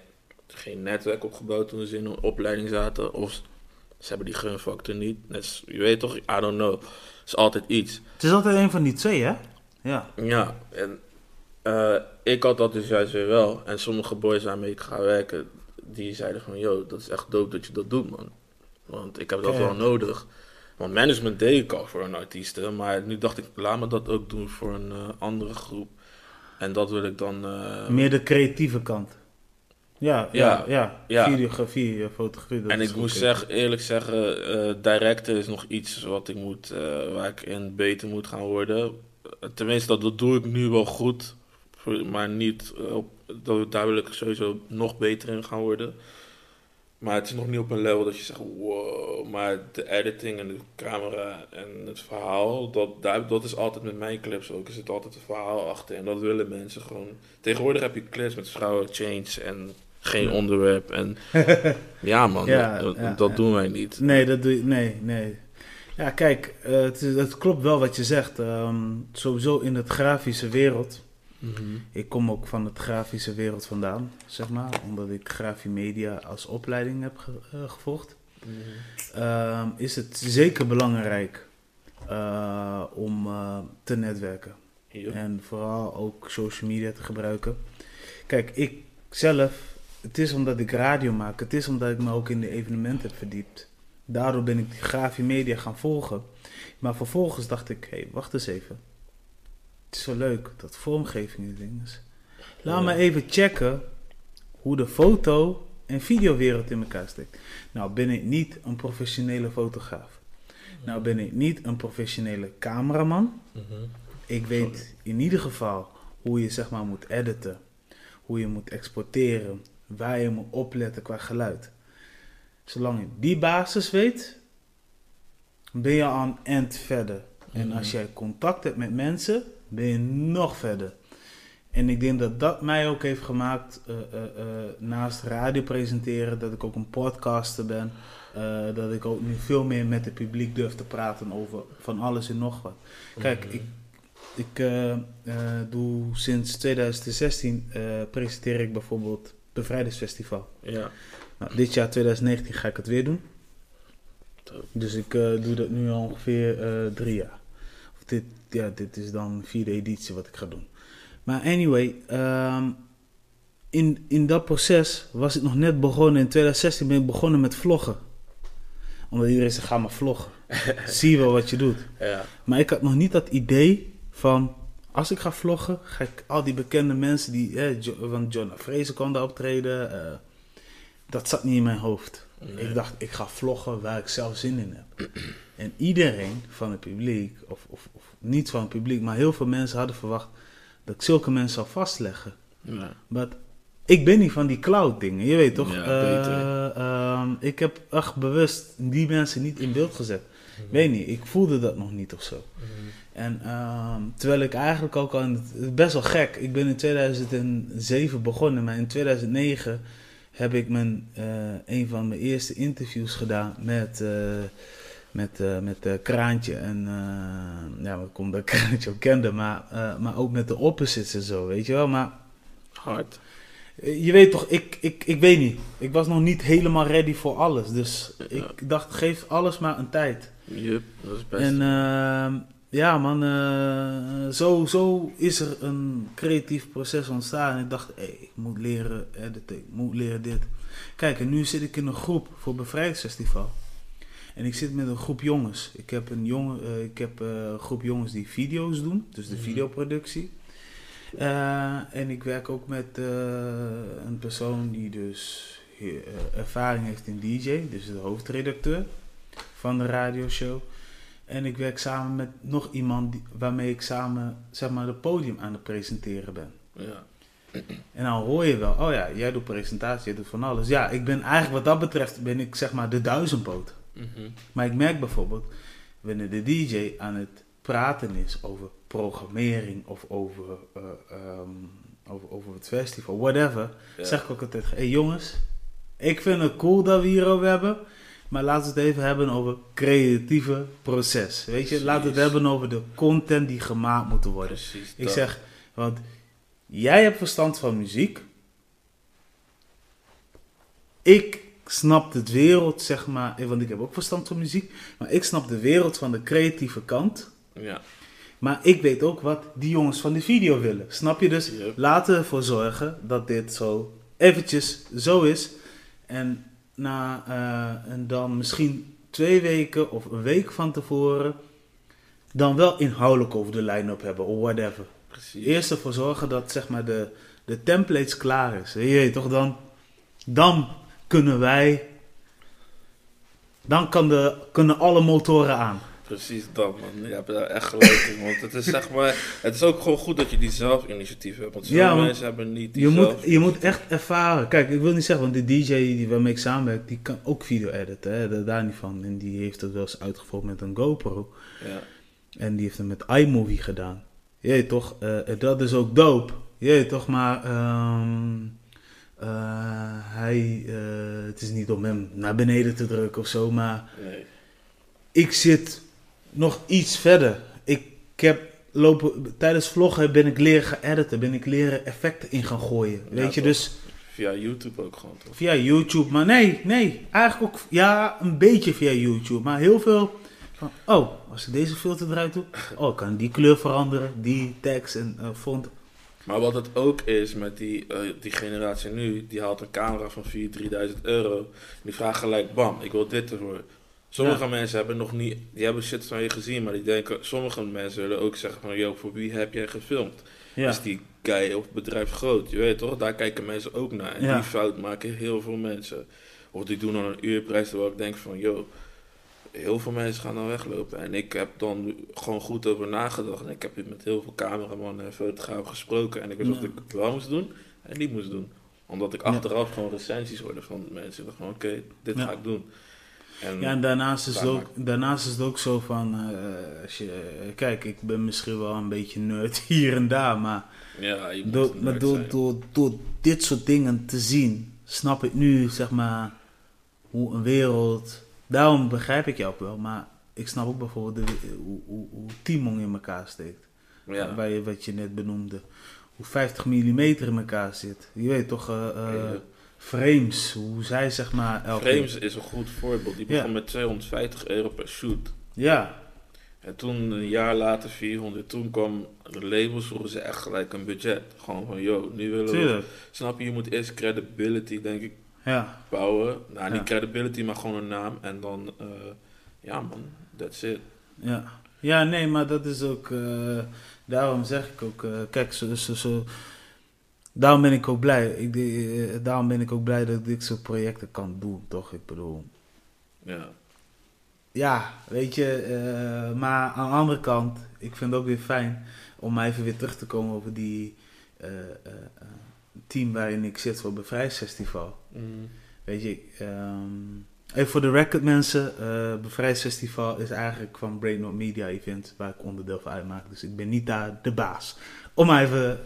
Geen netwerk opgebouwd toen ze in een opleiding zaten, of ze hebben die gunfactor niet. Net, als- je weet toch, I don't know. Het is altijd iets. het is altijd een van die twee, hè? Ja, Ja, en eh, ik had dat dus juist weer wel. En sommige boys waarmee ik ga werken, die zeiden van... Yo, dat is echt dope dat je dat doet, man. Want ik heb dat wel nodig. Want management deed ik al voor een artiest. Maar nu dacht ik, laat me dat ook doen voor een eh, andere groep. En dat wil ik dan... eh, meer de creatieve kant. Ja, ja, ja. ja. Videografie, eh, fotografie. en ik moet oké. zeggen, eerlijk zeggen, eh directen is nog iets wat ik moet, eh, waar ik in beter moet gaan worden. Eh, Tenminste, dat, dat doe ik nu wel goed, maar niet eh, op, dat, daar wil ik sowieso nog beter in gaan worden. Maar het is nog niet op een level dat je zegt, wow, maar de editing en de camera en het verhaal, dat, dat is altijd met mijn clips ook. Er zit altijd een verhaal achter en dat willen mensen gewoon. Tegenwoordig heb je clips met vrouwen, change en geen onderwerp. En ja man, Ja, dat, ja, dat ja. doen wij niet. Nee, dat doe je, nee, nee. Ja, kijk, eh, het, is- het klopt wel wat je zegt. Ehm, sowieso in het grafische wereld. Mhm. Ik kom ook van het grafische wereld vandaan, zeg maar. Omdat ik grafiemedia als opleiding heb ge- eh, gevolgd. Ehm, is het zeker belangrijk eh, om te netwerken. En vooral ook social media te gebruiken. Kijk, ik zelf, het is omdat ik radio maak, het is omdat ik me ook in de evenementen heb verdiept. Daardoor ben ik die grafie media gaan volgen. Maar vervolgens dacht ik, hé, hey, wacht eens even. Het is zo leuk, dat vormgeving en dingen. Laat Ja. me even checken hoe de foto- en videowereld in elkaar steekt. Nou ben ik niet een professionele fotograaf. Nou ben ik niet een professionele cameraman. Mhm. Ik weet in ieder geval hoe je zeg maar moet editen, hoe je moet exporteren, waar je moet opletten qua geluid. Zolang je die basis weet, ben je al een end verder. En Mhm. als jij contact hebt met mensen, ben je nog verder. En ik denk dat dat mij ook heeft gemaakt, eh, eh, eh, naast radio presenteren, dat ik ook een podcaster ben. dat ik ook nu veel meer met het publiek durf te praten over van alles en nog wat. Kijk, Mhm. ik, ik doe sinds 2016 eh, presenteer ik bijvoorbeeld Bevrijdingsfestival. Ja. Nou, dit jaar 2019 ga ik het weer doen. Dus ik eh, doe dat nu al ongeveer eh, drie jaar. Of dit, ja, dit is dan de vierde editie wat ik ga doen. Maar anyway, ehm, in, in dat proces was ik nog net begonnen. In 2016 ben ik begonnen met vloggen. Omdat iedereen zegt, ga maar vloggen. Zie wel wat je doet. Ja. Maar ik had nog niet dat idee van, als ik ga vloggen, ga ik al die bekende mensen die, eh, want John Fraser daar optreden, eh, dat zat niet in mijn hoofd. Nee. Ik dacht, ik ga vloggen waar ik zelf zin in heb. En iedereen van het publiek, of, of, of niet van het publiek, maar heel veel mensen hadden verwacht dat ik zulke mensen zou vastleggen. Ja. Maar ik ben niet van die cloud dingen, je weet toch? Ja, Eh, ehm, ik heb echt bewust die mensen niet in beeld gezet. Weet niet, ik voelde dat nog niet of zo. En ehm, terwijl ik eigenlijk ook al, het, best wel gek, ik ben in 2007 begonnen, maar in 2009 heb ik mijn, eh, een van mijn eerste interviews gedaan met, eh, met, eh, met Kraantje. En ja, ik kom dat Kraantje ook kende, maar, maar ook met de opposites en zo, weet je wel. Maar Hard. je weet toch, ik, ik, ik weet niet, ik was nog niet helemaal ready voor alles. Dus Ja. ik dacht, geef alles maar een tijd. Yup, dat is best. En ehm, ja, man, eh, zo, zo is er een creatief proces ontstaan. En ik dacht, hé, ik moet leren editen, ik moet leren dit. Kijk, en nu zit ik in een groep voor Bevrijdingsfestival. En ik zit met een groep jongens. Ik heb een, jongen, eh, ik heb, eh, een groep jongens die video's doen, dus de Mhm. videoproductie. En ik werk ook met een persoon die dus ervaring heeft in DJ, dus de hoofdredacteur van de radioshow. En ik werk samen met nog iemand die, waarmee ik samen zeg maar, het podium aan het presenteren ben. ja. En dan hoor je wel, oh ja, jij doet presentatie, jij doet van alles. Ja, ik ben eigenlijk wat dat betreft, ben ik zeg maar de duizendpoot. Mhm. Maar ik merk bijvoorbeeld, wanneer de DJ aan het praten is over programmering of over, eh, ehm, over, over het festival, whatever, Ja. zeg ik ook altijd, hé hey jongens, ik vind het cool dat we hierover hebben, maar laten we het even hebben over creatieve proces. Weet je, laten we het hebben over de content die gemaakt moet worden. Precies. Ik zeg, want jij hebt verstand van muziek. Ik snap de wereld, zeg maar, eh, want ik heb ook verstand van muziek, maar ik snap de wereld van de creatieve kant. Ja. Maar ik weet ook wat die jongens van de video willen. Snap je? Dus Yep. laten we ervoor zorgen dat dit zo eventjes zo is. En, na, eh, en dan misschien twee weken of een week van tevoren dan wel inhoudelijk over de line-up hebben of whatever. Precies. Eerst ervoor zorgen dat zeg maar de, de templates klaar is. Je weet toch, dan, dan kunnen wij, dan kan de, kunnen alle motoren aan. Precies dat, man. Je hebt daar echt gelijk in. Want het is zeg maar... Het is ook gewoon goed dat je die zelfinitiatief hebt. Want sommige Ja, want mensen hebben niet die Je moet, je moet echt ervaren. Kijk, ik wil niet zeggen, want de DJ die waarmee ik samenwerk, die kan ook video editen. Hè? Daar- niet van. En die heeft het wel eens uitgevoerd met een GoPro. Ja. En die heeft het met iMovie gedaan. Je weet toch, eh, dat is ook dope. Je weet toch, maar ehm, eh, hij, eh, het is niet om hem naar beneden te drukken of zo, maar Nee. ik zit nog iets verder. Ik heb lopen, tijdens vloggen ben ik leren gaan editen, ben ik leren effecten in gaan gooien. Ja, Weet je, dus Via YouTube ook gewoon, toch? via YouTube. Maar nee, nee, eigenlijk ook, ja, een beetje via YouTube. Maar heel veel van, oh, als ik deze filter eruit doe, oh, kan die kleur veranderen, die tekst en eh, font. Maar wat het ook is met die, eh, die generatie nu, die haalt een camera van 4.000, 3.000 euro. Die vraagt gelijk, bam, ik wil dit ervoor. Sommige Ja. mensen hebben nog niet, die hebben shit van je gezien, maar die denken, sommige mensen willen ook zeggen van, yo, voor wie heb jij gefilmd? Ja, Is die guy of bedrijf groot? Je weet toch, daar kijken mensen ook naar. En Ja. die fout maken heel veel mensen. Of die doen dan een uurprijs terwijl ik denk van, yo, heel veel mensen gaan dan weglopen. En ik heb dan gewoon goed over nagedacht. En ik heb met heel veel cameramannen en fotografen gesproken. En ik wist wat ik wel moest doen en niet moest doen. Omdat ik achteraf gewoon recensies hoorde van mensen. Ik dacht van, oké, dit ga ik doen. En, ja en daarnaast is, het ook, daarnaast is het ook zo van, eh, als je, kijk, ik ben misschien wel een beetje nerd hier en daar, maar ja, je moet door, maar door, door, door dit soort dingen te zien, snap ik nu, zeg maar, hoe een wereld, daarom begrijp ik jou ook wel, maar ik snap ook bijvoorbeeld de, hoe, hoe, hoe Timon in elkaar steekt. Ja. Waar je, wat je net benoemde. Hoe 50 mm in elkaar zit. Je weet toch, Ja. Frames, hoe zij zeg maar... elke- Frames is een goed voorbeeld. Die begon Ja. met 250 euro per shoot. Ja, En toen, een jaar later, 400. Toen kwam de labels, vroegen ze echt gelijk een budget. Gewoon van, yo, nu willen we... tuurlijk. Snap je, je moet eerst credibility, denk ik, Ja, bouwen. Nou, niet Ja. credibility, maar gewoon een naam. En dan, eh, ja man, that's it. ja. Ja, nee, maar dat is ook. eh, daarom zeg ik ook. eh, kijk, zo, zo, zo, daarom ben ik ook blij. Ik, eh, daarom ben ik ook blij dat ik dit soort projecten kan doen, toch? Ik bedoel. Ja. Ja, weet je. eh, maar aan de andere kant, ik vind het ook weer fijn om even weer terug te komen over die eh, team waarin ik zit voor Bevrijdsfestival. Mm. Weet je, ehm, even voor de record mensen, Bevrijdsfestival is eigenlijk van Brain Not Media Event, waar ik onderdeel van uitmaak. Dus ik ben niet daar de baas. Om maar even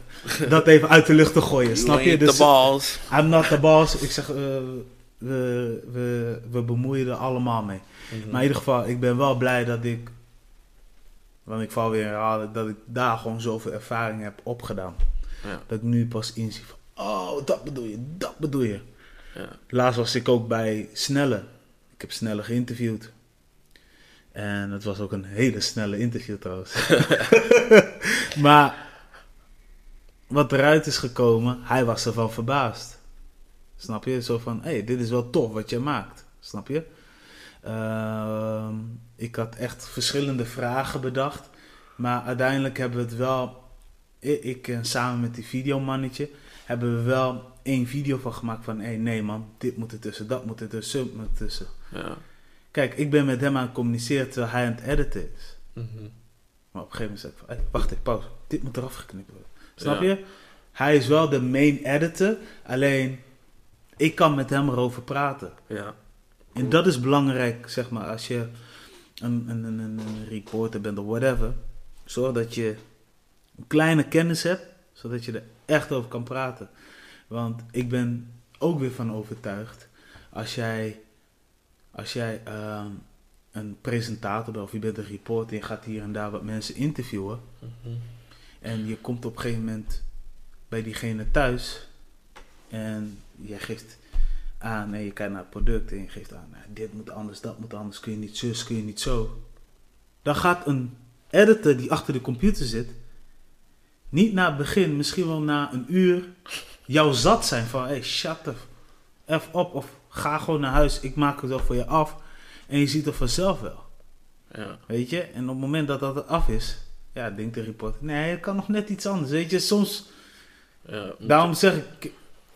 dat even uit de lucht te gooien, snap je? Dus, de balls. I'm not the boss. Ik zeg, eh, we, we, we bemoeien er allemaal mee. Mhm. Maar in ieder geval, ik ben wel blij dat ik, want ik val weer herhalen, dat ik daar gewoon zoveel ervaring heb opgedaan. Ja. Dat ik nu pas inzie van, oh, dat bedoel je, dat bedoel je. Ja. Laatst was ik ook bij Snelle. Ik heb Snelle geïnterviewd. En het was ook een hele snelle interview trouwens. maar wat eruit is gekomen, hij was ervan verbaasd. Snap je? Zo van, hé, hey, dit is wel tof wat je maakt. Snap je? Ehm, ik had echt verschillende vragen bedacht. Maar uiteindelijk hebben we het wel, ik, en samen met die videomannetje, hebben we wel één video van gemaakt van, hé, hey, nee man, dit moet er tussen, dat moet er tussen, dat moet er tussen. Ja. Kijk, ik ben met hem aan het communiceren terwijl hij aan het editen is. Mhm. Maar op een gegeven moment zei ik van, hey, wacht even, pauze. Dit moet eraf geknipt worden. Snap Ja. je? Hij is wel de main editor, alleen ik kan met hem erover praten. Ja. En dat is belangrijk, zeg maar, als je een, een, een, een een reporter bent of whatever. Zorg dat je een kleine kennis hebt, zodat je er echt over kan praten. Want ik ben ook weer van overtuigd, als jij, als jij ehm, een presentator bent of je bent een reporter en je gaat hier en daar wat mensen interviewen. Mhm. En je komt op een gegeven moment bij diegene thuis en jij geeft aan en je kijkt naar het product en je geeft aan, nou, dit moet anders, dat moet anders, kun je niet zus, kun je niet zo. Dan gaat een editor die achter de computer zit, niet na het begin, misschien wel na een uur, jou zat zijn van, hey, shut the f op of ga gewoon naar huis, ik maak het wel voor je af. En je ziet het vanzelf wel. Ja. Weet je? En op het moment dat dat af is, ja, denkt de reporter, nee, het kan nog net iets anders. Weet je, soms, Ja. daarom zeg ik,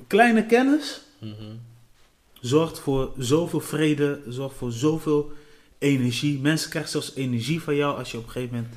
kleine kennis Mhm. zorgt voor zoveel vrede, zorgt voor zoveel energie. Mensen krijgen zelfs energie van jou als je op een gegeven moment,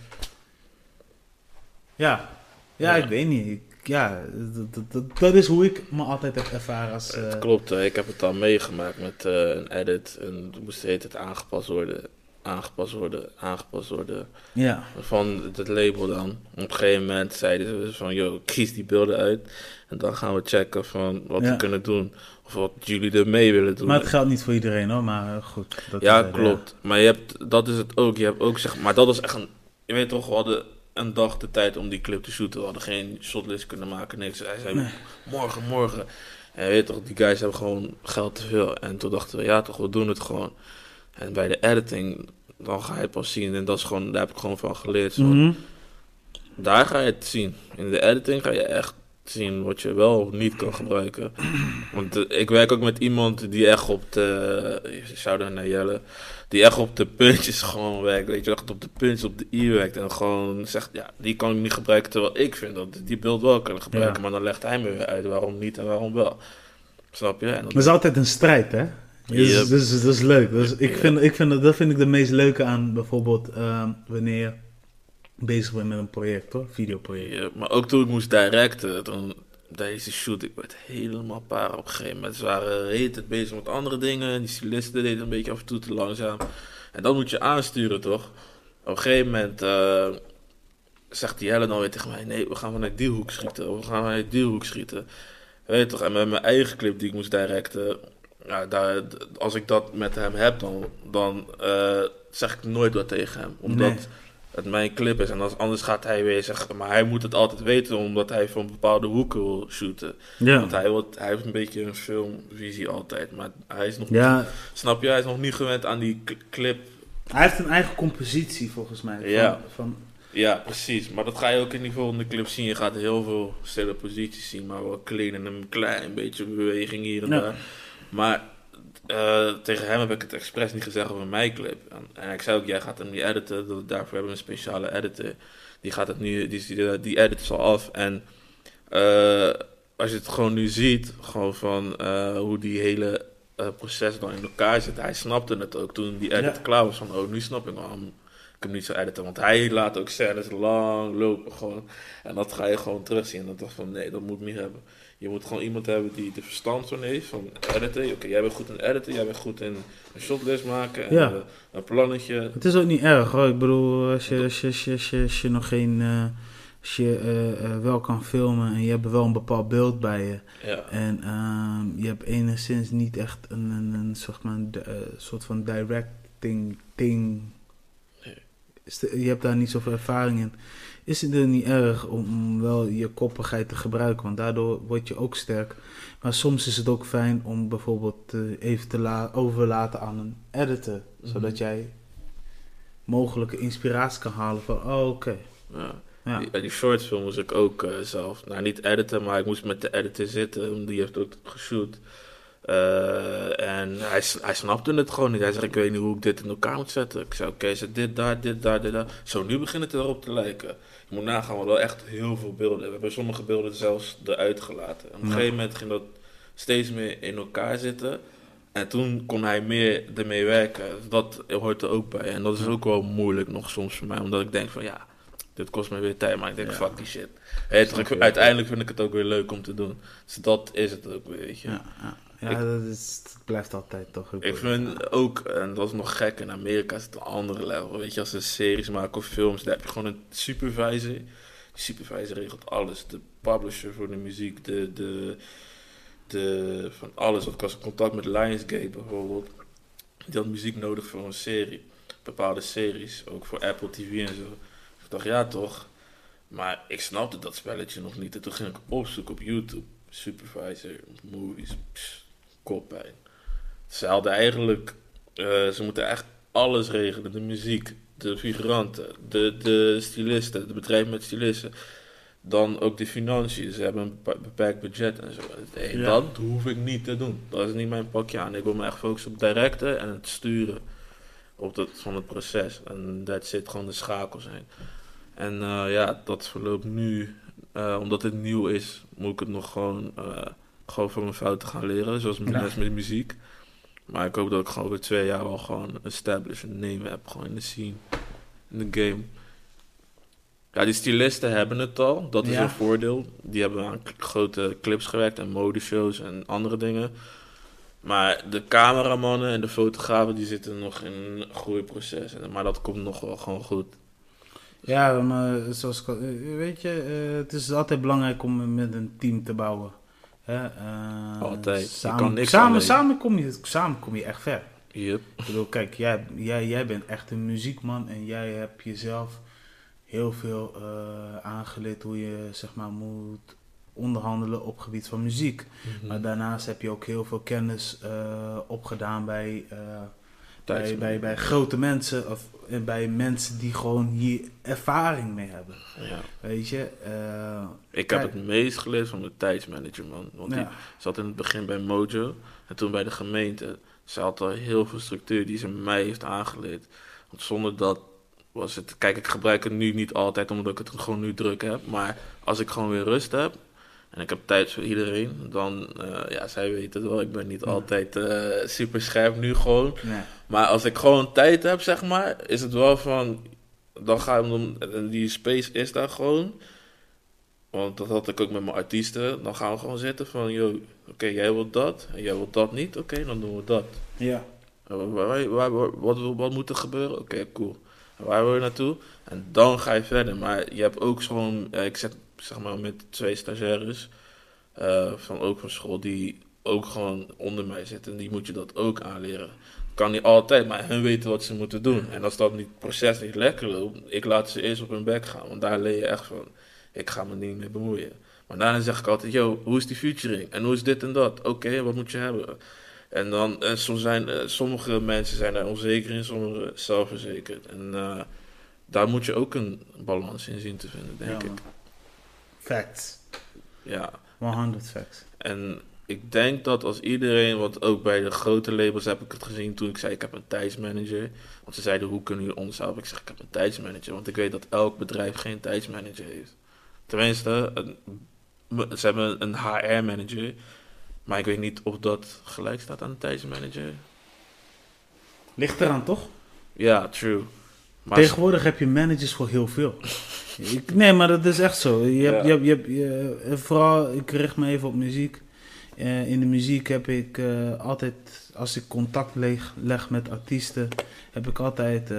ja, ja, Ja. ik weet niet. Ik- ja, dat, dat, dat, dat is hoe ik me altijd heb ervaren als... eh, Het klopt, hè. ik heb het al meegemaakt met eh, een edit. En het moest de hele tijd aangepast worden, aangepast worden, aangepast worden. ja, Van het label dan. Op een gegeven moment zeiden ze van, yo, kies die beelden uit. En dan gaan we checken van wat Ja. we kunnen doen. Of wat jullie ermee willen doen. maar het geldt niet voor iedereen hoor, maar goed. Dat ja, is, eh, klopt. Maar je hebt, dat is het ook. Je hebt ook zeg maar, dat was echt een, je weet toch, we hadden een dag de tijd om die clip te shooten. We hadden geen shotlist kunnen maken, niks. Hij zei, Nee. morgen, morgen. En je weet toch, die guys hebben gewoon geld te veel. En toen dachten we, ja toch, we doen het gewoon. En bij de editing, dan ga je het pas zien. En dat is gewoon, daar heb ik gewoon van geleerd. Zo. Mhm. Daar ga je het zien. In de editing ga je echt zien wat je wel of niet kan gebruiken. Want eh, ik werk ook met iemand die echt op de... Shout-out naar Jelle. Die echt op de puntjes gewoon werkt. Weet je, echt op de puntjes, op de i werkt. En gewoon zegt, ja, die kan ik niet gebruiken. Terwijl ik vind dat die beeld wel kan gebruiken. Ja. Maar dan legt hij me weer uit waarom niet en waarom wel. Snap je? En dat, Het is altijd een strijd, hè? Dus, Yep. dus, dat is leuk. Dus ik vind, ik vind, dat- vind ik de meest leuke aan bijvoorbeeld ehm, wanneer je bezig bent met een project, hoor. Videoproject. Ja, maar ook toen ik moest directen, toen deze shoot, ik werd helemaal paar op een gegeven moment. Ze waren het bezig met andere dingen. Die stylisten deden een beetje af en toe te langzaam. En dat moet je aansturen, toch? Op een gegeven moment eh, zegt die Helle dan weer tegen mij: Nee, we gaan vanuit die hoek schieten. We gaan vanuit die hoek schieten. Weet je toch? En met mijn eigen clip die ik moest directen. Ja, daar, als ik dat met hem heb, dan, dan eh, zeg ik nooit wat tegen hem. Omdat Nee. het mijn clip is. En als, anders gaat hij weer zeggen, maar hij moet het altijd weten, omdat hij van bepaalde hoeken wil shooten. Ja. Want hij, wil, hij heeft een beetje een filmvisie altijd, maar hij is nog Ja, niet, snap je, hij is nog niet gewend aan die cl- clip. hij heeft een eigen compositie volgens mij. Van, Ja. Van, Ja, precies. Maar dat ga je ook in die volgende clip zien. Je gaat heel veel stille posities zien, maar wel clean en een klein beetje beweging hier en Ja. daar. Maar eh, tegen hem heb ik het expres niet gezegd over mijn clip. En, en ik zei ook, jij gaat hem niet editen. Daarvoor hebben we een speciale editor. Die gaat het nu, die, die, die edit zal af. En eh, als je het gewoon nu ziet, gewoon van eh, hoe die hele proces dan in elkaar zit. Hij snapte het ook toen die edit Ja. klaar was. Van, oh, nu snap ik waarom ik hem niet zou editen. Want hij laat ook scènes lang lopen gewoon. En dat ga je gewoon terugzien. En dan dacht ik van, nee, dat moet meer hebben. Je moet gewoon iemand hebben die de verstand van heeft, van editen. Oké, jij bent goed in editen, jij bent goed in een shotlist maken. En, Ja. eh, een plannetje. Het is ook niet erg hoor. Ik bedoel, als je, als je, als je, als je, als je nog geen. eh, als je eh, eh, wel kan filmen en je hebt wel een bepaald beeld bij je. Ja, En ehm, je hebt enigszins niet echt een, een, een soort, van, eh, soort van directing ding. Nee. Je hebt daar niet zoveel ervaring in. Is het er niet erg om, wel je koppigheid te gebruiken? Want daardoor word je ook sterk. Maar soms is het ook fijn om bijvoorbeeld eh, even te la- overlaten aan een editor. Mhm. Zodat jij mogelijke inspiratie kan halen van, oh oké. ja. Ja. Die, die shortfilm moest ik ook eh, zelf, nou niet editen, maar ik moest met de editor zitten. want Die heeft ook geshoot. Eh, en hij, hij snapte het gewoon niet. Hij zei, ik weet niet hoe ik dit in elkaar moet zetten. Ik zei, oké, zet dit daar, dit daar, dit daar. Zo, nu begint het erop te lijken. Je moet nagaan, we wel echt heel veel beelden. We hebben sommige beelden zelfs eruit gelaten. En op een Ja. gegeven moment ging dat steeds meer in elkaar zitten. En toen kon hij meer ermee werken. Dat hoort er ook bij. En dat is ook wel moeilijk nog soms voor mij. Omdat ik denk van, ja, dit kost me weer tijd. Maar ik denk, Ja. fuck die shit. Uiteindelijk vind ik het ook weer leuk om te doen. Dus dat is het ook, weet je. Ja, ja. Ik- dat, is, dat blijft altijd toch. Ik vind ook, en dat is nog gek, in Amerika is het een andere level. Weet je, als ze series maken of films, daar heb je gewoon een supervisor. Die supervisor regelt alles. De publisher voor de muziek, de, de, de van alles. Want ik was in contact met Lionsgate bijvoorbeeld. Die had muziek nodig voor een serie. Bepaalde series, ook voor Apple TV en zo. Ik dacht, ja toch. Maar ik snapte dat spelletje nog niet. En toen ging ik opzoeken op YouTube. Supervisor, movies, pss, koppijn. Ze hadden eigenlijk, eh, ze moeten echt alles regelen. De muziek, de figuranten, de, de stylisten, de bedrijven met stylisten. Dan ook de financiën. Ze hebben een beperkt budget en zo. Hey, Ja. Dat hoef ik niet te doen. Dat is niet mijn pakje aan. Ik wil me echt focussen op directen en het sturen op dat, van het proces. En dat zit gewoon de schakel zijn. En eh, ja, dat verloopt nu. eh, omdat het nieuw is, moet ik het nog gewoon, gewoon van mijn fouten gaan leren. Zoals met, Ja. net met de muziek. Maar ik hoop dat ik gewoon over twee jaar wel gewoon een established een name heb. Gewoon in de scene, in de game. Ja, die stylisten hebben het al. Dat is Ja. een voordeel. Die hebben aan grote clips gewerkt en modeshows en andere dingen. Maar de cameramannen en de fotografen die zitten nog in een groeiproces. Maar dat komt nog wel gewoon goed. Ja, maar zoals ik al- eh, weet je, eh, het is altijd belangrijk om met een team te bouwen. Eh, Altijd. Samen, kan niks samen, samen, kom je, samen kom je echt ver. Yep. Ik bedoel, kijk, jij, jij, jij bent echt een muziekman en jij hebt jezelf heel veel eh, aangeleerd hoe je zeg maar moet onderhandelen op gebied van muziek. Maar daarnaast heb je ook heel veel kennis eh, opgedaan bij, bij, bij, bij grote mensen of en bij mensen die gewoon hier ervaring mee hebben. Ja. Weet je? eh, Ik heb het meest geleerd van mijn tijdsmanager, man. Want die zat in het begin bij Mojo en toen bij de gemeente. Ze had al heel veel structuur die ze mij heeft aangeleerd. Want zonder dat was het... Kijk, ik gebruik het nu niet altijd omdat ik het gewoon nu druk heb. Maar als ik gewoon weer rust heb en ik heb tijd voor iedereen, dan... eh, ja, zij weet het wel. Ik ben niet Ja. altijd eh, super scherp nu gewoon. Nee. Maar als ik gewoon tijd heb, zeg maar, is het wel van. Dan ga ik. En die space is daar gewoon. Want dat had ik ook met mijn artiesten. Dan gaan we gewoon zitten van: yo, oké, jij wilt dat. En jij wilt dat niet. Oké, dan doen we dat. Ja. En Waar, waar, waar- waar- wat, wat moet er gebeuren? Oké, cool. En waar wil je naartoe? En dan ga je verder. Maar je hebt ook gewoon. eh, ik zet zeg maar met twee stagiaires. eh, van ook van school. Die ook gewoon onder mij zitten. En die moet je dat ook aanleren. Kan niet altijd, maar hun weten wat ze moeten doen. En als dat niet, proces niet lekker loopt, ik laat ze eerst op hun bek gaan. Want daar leer je echt van, ik ga me niet mee bemoeien. Maar daarna zeg ik altijd, yo, hoe is die featuring? En hoe is dit en dat? Oké, wat moet je hebben? En dan, en soms zijn, eh, sommige mensen zijn daar onzeker in, sommige zelfverzekerd. En eh, daar moet je ook een balans in zien te vinden, denk Ja, ik. Facts. Ja, 100 facts. en ik denk dat als iedereen, want ook bij de grote labels heb ik het gezien toen ik zei ik heb een tijdsmanager. Want ze zeiden hoe kunnen jullie ons helpen? Ik zeg ik heb een tijdsmanager, want ik weet dat elk bedrijf geen tijdsmanager heeft. Tenminste, een, ze hebben een HR-manager, maar ik weet niet of dat gelijk staat aan een tijdsmanager. Ligt eraan, toch? Ja, true. Maar Tegenwoordig heb je managers voor heel veel. ik, nee, maar dat is echt zo. Je hebt, Ja. je hebt, je hebt, je- eh, vooral, ik richt me even op muziek. Eh, in de muziek heb ik eh, altijd, als ik contact leg, leg met artiesten, heb ik altijd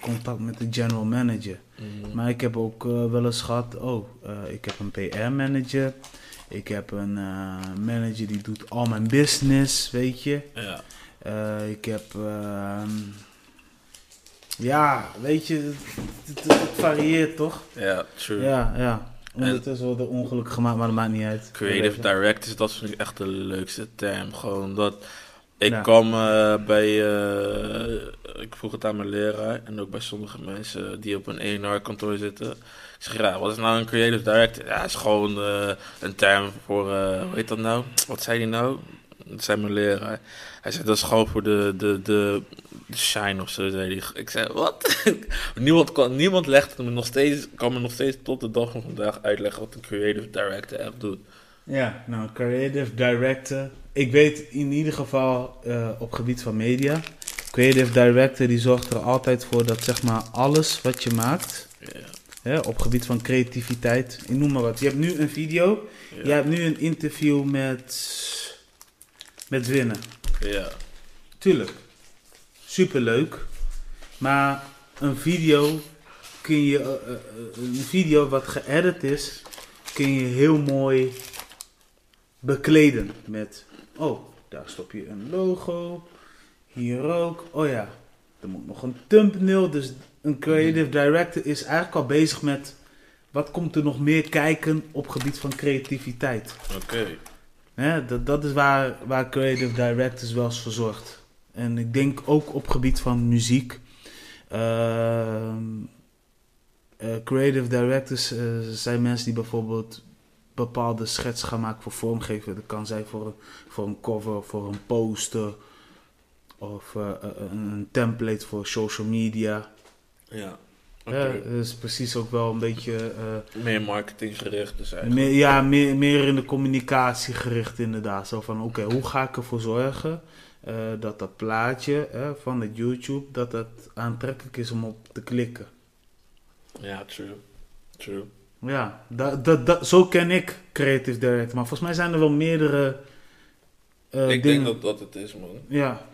contact met de general manager. Mm, Maar ik heb ook wel eens gehad, oh, ik heb een PR-manager. Ik heb een manager die doet al mijn business, weet je. ja. Ik heb, ehm, ja, weet je, het, het- het varieert toch? ja, true. Ja, ja. Ondertussen wordt er ongeluk gemaakt, maar dat maakt niet uit. Creative directors, dat vind ik echt de leukste term. Gewoon dat. Ik Ja. kwam eh, bij. eh, ik vroeg het aan mijn leraar en ook bij sommige mensen die op een ENR-kantoor zitten. Ik zeg, ja, wat is nou een creative director? Ja, is gewoon eh, een term voor. hoe heet dat nou? Wat zei hij nou? Dat zei mijn leraar. Hij zei, dat is gewoon voor de, de, de, shine of zo. Zei. Ik zei, wat? niemand, kan, niemand legt me nog steeds, kan me nog steeds tot de dag van vandaag uitleggen wat een creative director echt doet. Ja, nou, creative director. Ik weet in ieder geval eh, op gebied van media. Creative director die zorgt er altijd voor dat zeg maar alles wat je maakt, hè, op gebied van creativiteit, ik noem maar wat. Je hebt nu een video, je hebt nu een interview met, met Winnen. Ja. Tuurlijk. Superleuk. Maar een video kun je. eh, eh, eh, een video wat geëdit is, kun je heel mooi bekleden. Met. Oh, daar stop je een logo. Hier ook. Oh ja, er moet nog een thumbnail. Dus een creative director is eigenlijk al bezig met. Wat komt er nog meer kijken op gebied van creativiteit? Oké. Hè, dat, dat is waar, waar creative directors wel eens voor zorgt. En ik denk ook op gebied van muziek. Ehm, eh, creative directors eh, zijn mensen die bijvoorbeeld bepaalde schets gaan maken voor vormgeven. Dat kan zijn voor een, voor een cover, voor een poster. Of eh, een, template voor social media. Ja. Dat is precies ook wel een beetje... Meer marketinggericht dus eigenlijk. meer, ja, meer, meer in de communicatie gericht inderdaad. Zo van, oké, hoe ga ik ervoor zorgen eh, dat dat plaatje eh, van het YouTube, dat dat aantrekkelijk is om op te klikken. Ja, true. True. Ja, dat, dat, dat, zo ken ik Creative Director. Maar volgens mij zijn er wel meerdere eh, ik dingen. denk dat dat het is, man. Ja,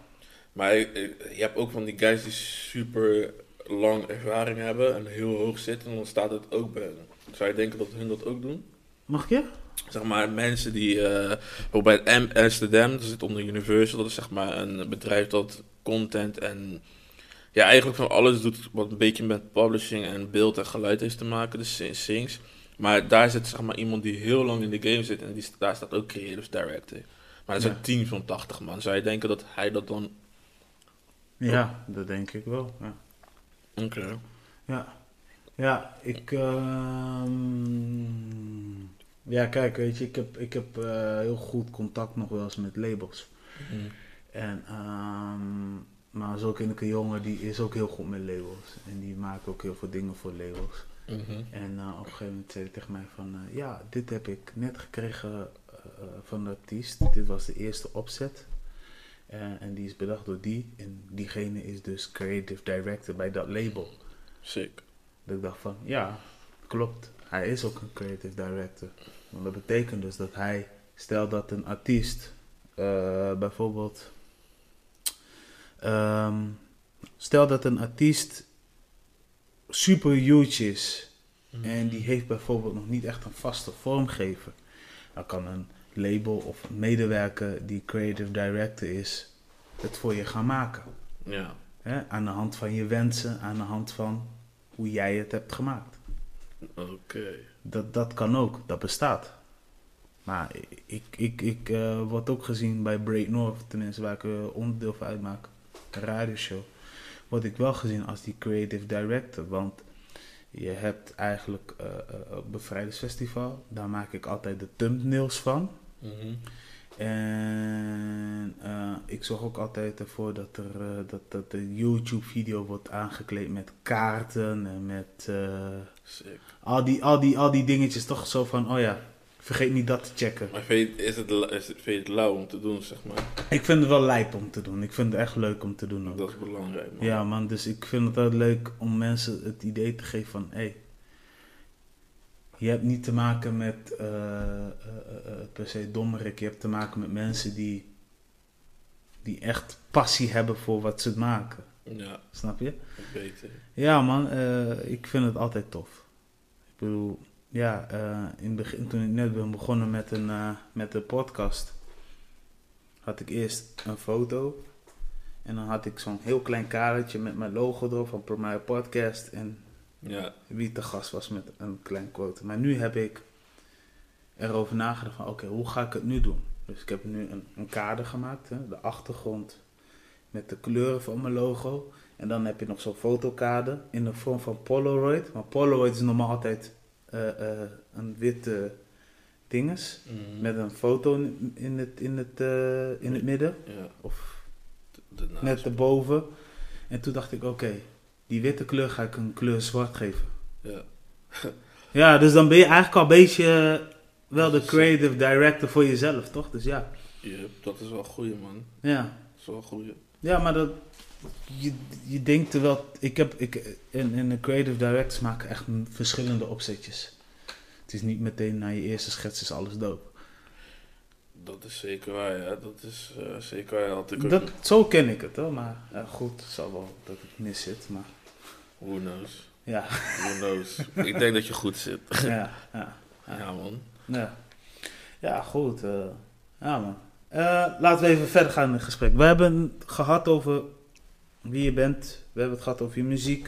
Maar ik- ik- je hebt ook van die guys die super lang ervaring hebben en heel hoog zitten. En dan staat het ook bij hen. Zou je denken dat hun dat ook doen? mag je? Zeg maar mensen die bijvoorbeeld bij Amsterdam, dat zit onder Universal, dat is zeg maar een bedrijf dat content en ja, eigenlijk van alles doet wat een beetje met publishing en beeld en geluid heeft te maken, dus Sing- Sings. Maar daar zit zeg maar iemand die heel lang in de game zit en die, daar staat ook creative director. Maar dat is Ja. een team van 80 man. Zou je denken dat hij dat dan... Ja, dat denk ik wel. Ja. Oké. Ja, ja ik. ehm, ja, kijk, weet je, ik heb, ik heb eh, heel goed contact nog wel eens met labels. En, ehm, maar zo ken ik een jongen die is ook heel goed met labels. En die maakt ook heel veel dingen voor labels. Mhm. En eh, op een gegeven moment zei hij tegen mij van, eh, ja, dit heb ik net gekregen van de artiest. Dit was de eerste opzet. En die is bedacht door die. En diegene is dus creative director bij dat label. Sick. Dat ik dacht van, ja, klopt. Hij is ook een creative director. Want dat betekent dus dat hij, stel dat een artiest, eh, bijvoorbeeld, ehm, stel dat een artiest super huge is en die heeft bijvoorbeeld nog niet echt een vaste vormgever, dan kan een label of een medewerker die creative director is, het voor je gaan maken. Ja. Aan de hand van je wensen, aan de hand van hoe jij het hebt gemaakt. Oké. Dat, dat kan ook, dat bestaat. Maar ik, ik, ik eh, word ook gezien bij Break North, tenminste waar ik eh, onderdeel van uitmaak, een radioshow, word ik wel gezien als die creative director. Want je hebt eigenlijk eh eh, Bevrijdingsfestival, daar maak ik altijd de thumbnails van. Mhm. En eh, ik zorg ook altijd ervoor dat, er, eh, dat, dat de YouTube-video wordt aangekleed met kaarten en met Sick. al, die, al, die, al die dingetjes. Toch zo van, oh ja, vergeet niet dat te checken. Maar vind je, is het, is het, vind je het lauw om te doen, zeg maar? Ik vind het wel lijp om te doen. Ik vind het echt leuk om te doen ook. Dat is belangrijk, man. Ja man, dus ik vind het wel leuk om mensen het idee te geven van... Hey, je hebt niet te maken met eh, eh, eh, per se dommerik. Je hebt te maken met mensen die, die echt passie hebben voor wat ze maken. Ja, Snap je? beter. Ja man, ik vind het altijd tof. Ik bedoel, ja, in het begin toen ik net ben begonnen met een, met een podcast... had ik eerst een foto... En dan had ik zo'n heel klein kaartje met mijn logo erop van Premier Podcast. En Ja, wie te gast was met een klein quote. Maar nu heb ik erover nagedacht van oké, hoe ga ik het nu doen? Dus ik heb nu een, een kader gemaakt. Hè? De achtergrond met de kleuren van mijn logo. En dan heb je nog zo'n fotokader in de vorm van Polaroid. Maar Polaroid is normaal altijd eh, eh, een witte dinges. Mhm. Met een foto in, het, in, het, eh, in het midden. ja. Of Daarnaast. net erboven. En toen dacht ik, oké, die witte kleur ga ik een kleur zwart geven. Ja. Ja, dus dan ben je eigenlijk al een beetje eh, wel de creative director voor jezelf, toch? Dus ja, Yep, dat is wel een goeie, man. ja. Dat is wel goeie. Ja, maar dat, je, je denkt er wel... Ik heb, ik, in, in de creative directors maken echt verschillende opzetjes. Het is niet meteen na je eerste schets is alles dope. Dat is zeker waar, ja. Dat is eh, zeker waar. Had ik Dat, zo ken ik het, hoor. Maar ja, goed, het zal wel dat ik mis zit, maar... Who knows? Ja, Who knows? ik denk dat je goed zit. ja, ja. Ja, man. Ja, ja goed. eh, ja, man. Eh, laten we even verder gaan in het gesprek. We hebben het gehad over wie je bent. We hebben het gehad over je muziek.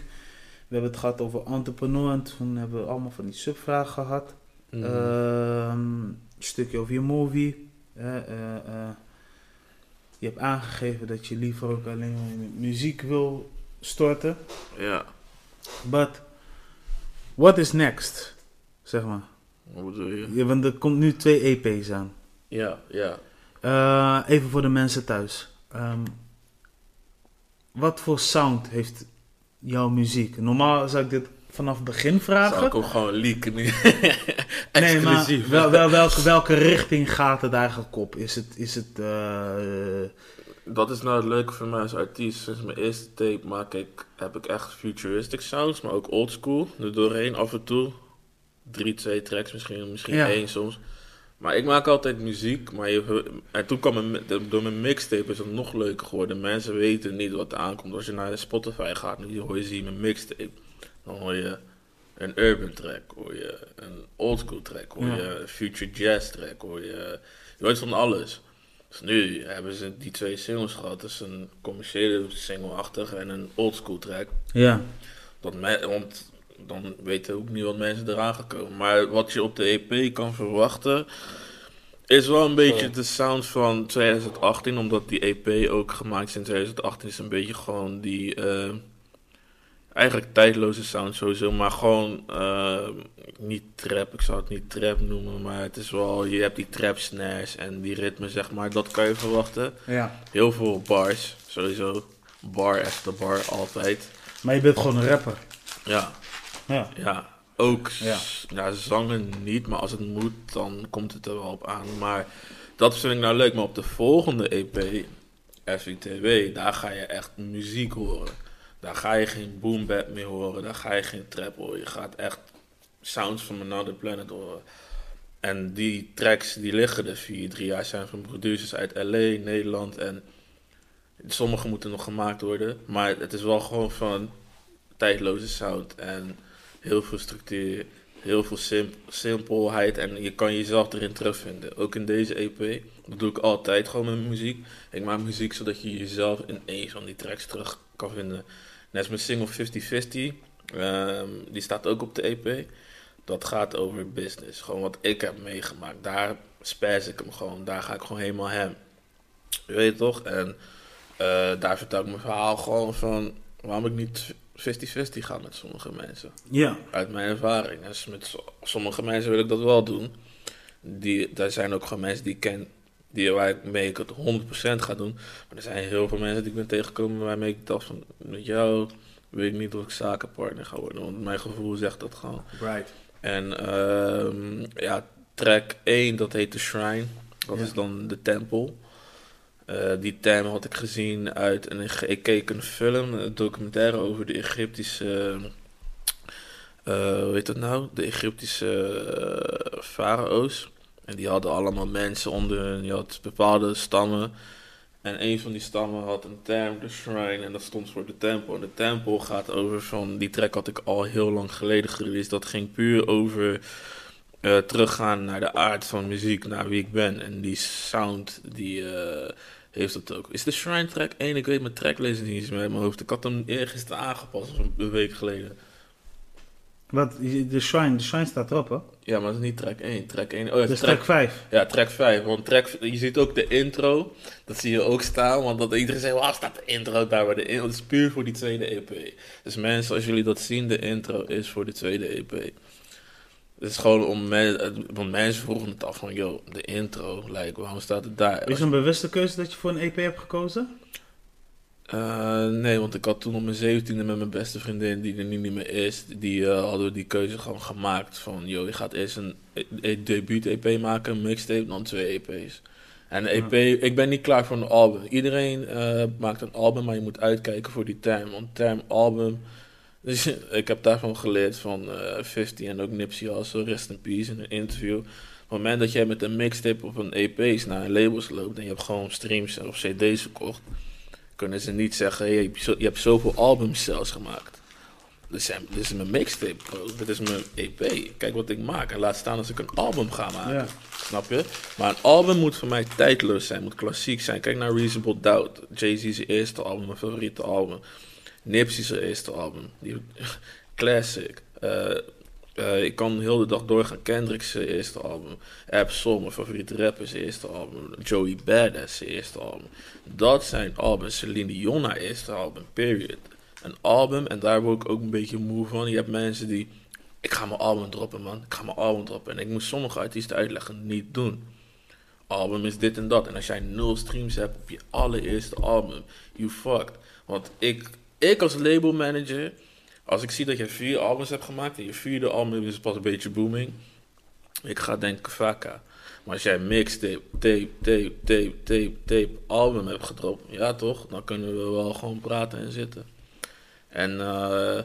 We hebben het gehad over entrepreneur. En toen hebben we allemaal van die subvragen gehad. Mhm. Ehm, een stukje over je movie. Eh, je hebt aangegeven dat je liever ook alleen maar in de muziek wil storten. ja. But, what is next? Zeg maar. Wat bedoel je? Ja, want er komt nu twee EP's aan. Ja, ja. Eh, even voor de mensen thuis. Ehm, wat voor sound heeft jouw muziek? Normaal zou ik dit vanaf het begin Zal ik vragen. ook gewoon leaken nu? Nee, maar wel, wel, welke, welke richting gaat het eigenlijk op? Is het, is het eh, Dat is nou het leuke voor mij als artiest. Sinds mijn eerste tape maak ik, heb ik echt futuristic sounds, maar ook oldschool. Er doorheen af en toe. Drie, twee tracks misschien, misschien Ja. één soms. Maar ik maak altijd muziek. Maar je, en toen kwam mijn, door mijn mixtape is het nog leuker geworden. Mensen weten niet wat er aankomt. Als je naar Spotify gaat, nu hoor je zie je mijn mixtape. Dan hoor je een urban track, hoor je een oldschool track, hoor je een future jazz track, hoor je... Je hoort van alles. Dus nu hebben ze die twee singles gehad. Dus een commerciële single-achtig en een oldschool track. ja. Dat me, want dan weten ook niet wat mensen eraan gaan komen. Maar wat je op de EP kan verwachten... is wel een beetje de sound van 2018. Omdat die EP ook gemaakt is in 2018. Is een beetje gewoon die... eh, eigenlijk tijdloze sound sowieso. Maar gewoon... eh, niet trap, ik zou het niet trap noemen. Maar het is wel... Je hebt die trap snares en die ritme zeg maar. Dat kan je verwachten. ja. Heel veel bars, sowieso. Bar after bar, altijd. Maar je bent gewoon een rapper. Ja, Ja. ja. Ook Ja. zangen niet, maar als het moet, dan komt het er wel op aan. Maar dat vind ik nou leuk. Maar op de volgende EP, FITW, daar ga je echt muziek horen. Daar ga je geen boom bap meer horen. Daar ga je geen trap horen. Je gaat echt sounds from another planet horen. En die tracks die liggen er vier, drie jaar zijn van producers uit LA, Nederland. En sommige moeten nog gemaakt worden. Maar het is wel gewoon van tijdloze sound. En heel veel structuur, heel veel simp- simpelheid. En je kan jezelf erin terugvinden. Ook in deze EP. Dat doe ik altijd gewoon met muziek. Ik maak muziek zodat je jezelf in één van die tracks terug kan vinden. Net als mijn single 50-50. ehm, die staat ook op de EP. Dat gaat over business. Gewoon wat ik heb meegemaakt. Daar spijs ik hem gewoon. Daar ga ik gewoon helemaal hem. Je weet toch? En eh, daar vertel ik mijn verhaal gewoon van waarom ik niet 50-50 ga met sommige mensen. Ja. Uit mijn ervaring. Dus met so- sommige mensen wil ik dat wel doen. Die, daar zijn ook gewoon mensen die ik ken Die waarmee ik het 100% ga doen. Maar er zijn heel veel mensen die ik ben tegengekomen waarmee ik dacht van, met jou weet ik niet of ik zakenpartner ga worden. Want mijn gevoel zegt dat gewoon. Right. En ehm, ja, track 1, dat heet The Shrine. Dat Ja. is dan de tempel. Eh, die tempel had ik gezien uit een... Ik keek een film, een documentaire over de Egyptische... eh hoe heet dat nou? De Egyptische eh, farao's. Die hadden allemaal mensen onder hun. Je had bepaalde stammen. En een van die stammen had een term, de shrine, en dat stond voor de tempel. En de tempel gaat over van, die track had ik al heel lang geleden gereleased. Dat ging puur over eh, teruggaan naar de aard van muziek, naar wie ik ben. En die sound, die eh, heeft het ook. Is de shrine track 1? Ik weet mijn tracklezer niet eens meer in mijn hoofd. Ik had hem eergisteren aangepast, een week geleden. Wat, de Shrine, de Shrine staat erop, hè? Ja, maar dat is niet track 1. Track 1, oh ja, Dat is track track 5. Ja, track 5. Want track, je ziet ook de intro. Dat zie je ook staan. Want dat iedereen zegt, waar staat de intro daar? Maar de intro is puur voor die tweede EP. Dus mensen, als jullie dat zien, de intro is voor de tweede EP. Het is gewoon om men, want mensen vroegen het af van, yo, de intro, like, waarom staat het daar? Is het een bewuste keuze dat je voor een EP hebt gekozen? Eh, nee, want ik had toen op mijn zeventiende met mijn beste vriendin, die er nu niet meer is, die eh, hadden we die keuze gewoon gemaakt van, yo, je gaat eerst een, een debuut-EP maken, een mixtape, dan twee EP's. En EP, ik ben niet klaar voor een album. Iedereen eh, maakt een album, maar je moet uitkijken voor die term. Want term album, dus ik heb daarvan geleerd van eh 50 en ook Nipsey Hussle, Rest in Peace, in een interview. Op het moment dat jij met een mixtape of een EP's naar een labels loopt en je hebt gewoon streams of cd's verkocht, kunnen ze niet zeggen, hey, je, hebt zo- je hebt zoveel albums zelfs gemaakt. Dit, zijn, dit is mijn mixtape, bro. Dit is mijn EP. Kijk wat ik maak. En laat staan als ik een album ga maken. Ja. Snap je? Maar een album moet voor mij tijdloos zijn, moet klassiek zijn. Kijk naar Reasonable Doubt. Jay-Z's eerste album, mijn favoriete album. Nipsey's eerste album. Die, classic. Eh, eh, ik kan heel de dag doorgaan. Kendrick's eerste album. Ab Soul, mijn favoriete rapper, zijn eerste album. Joey Badass, zijn eerste album. Dat zijn albums. Celine Dion, eerste album, period. Een album, en daar word ik ook een beetje moe van. Je hebt mensen die... Ik ga mijn album droppen, man. Ik ga mijn album droppen. En ik moet sommige artiesten uitleggen, niet doen. Album is dit en dat. En als jij nul streams hebt op je allereerste album, you fucked. Want ik, ik als label manager, als ik zie dat je vier albums hebt gemaakt en je vierde album is pas een beetje booming, ik ga denken vaka. Maar als jij mixtape, tape, tape, tape, tape, tape, album hebt gedropt, ja toch, dan kunnen we wel gewoon praten en zitten. En eh,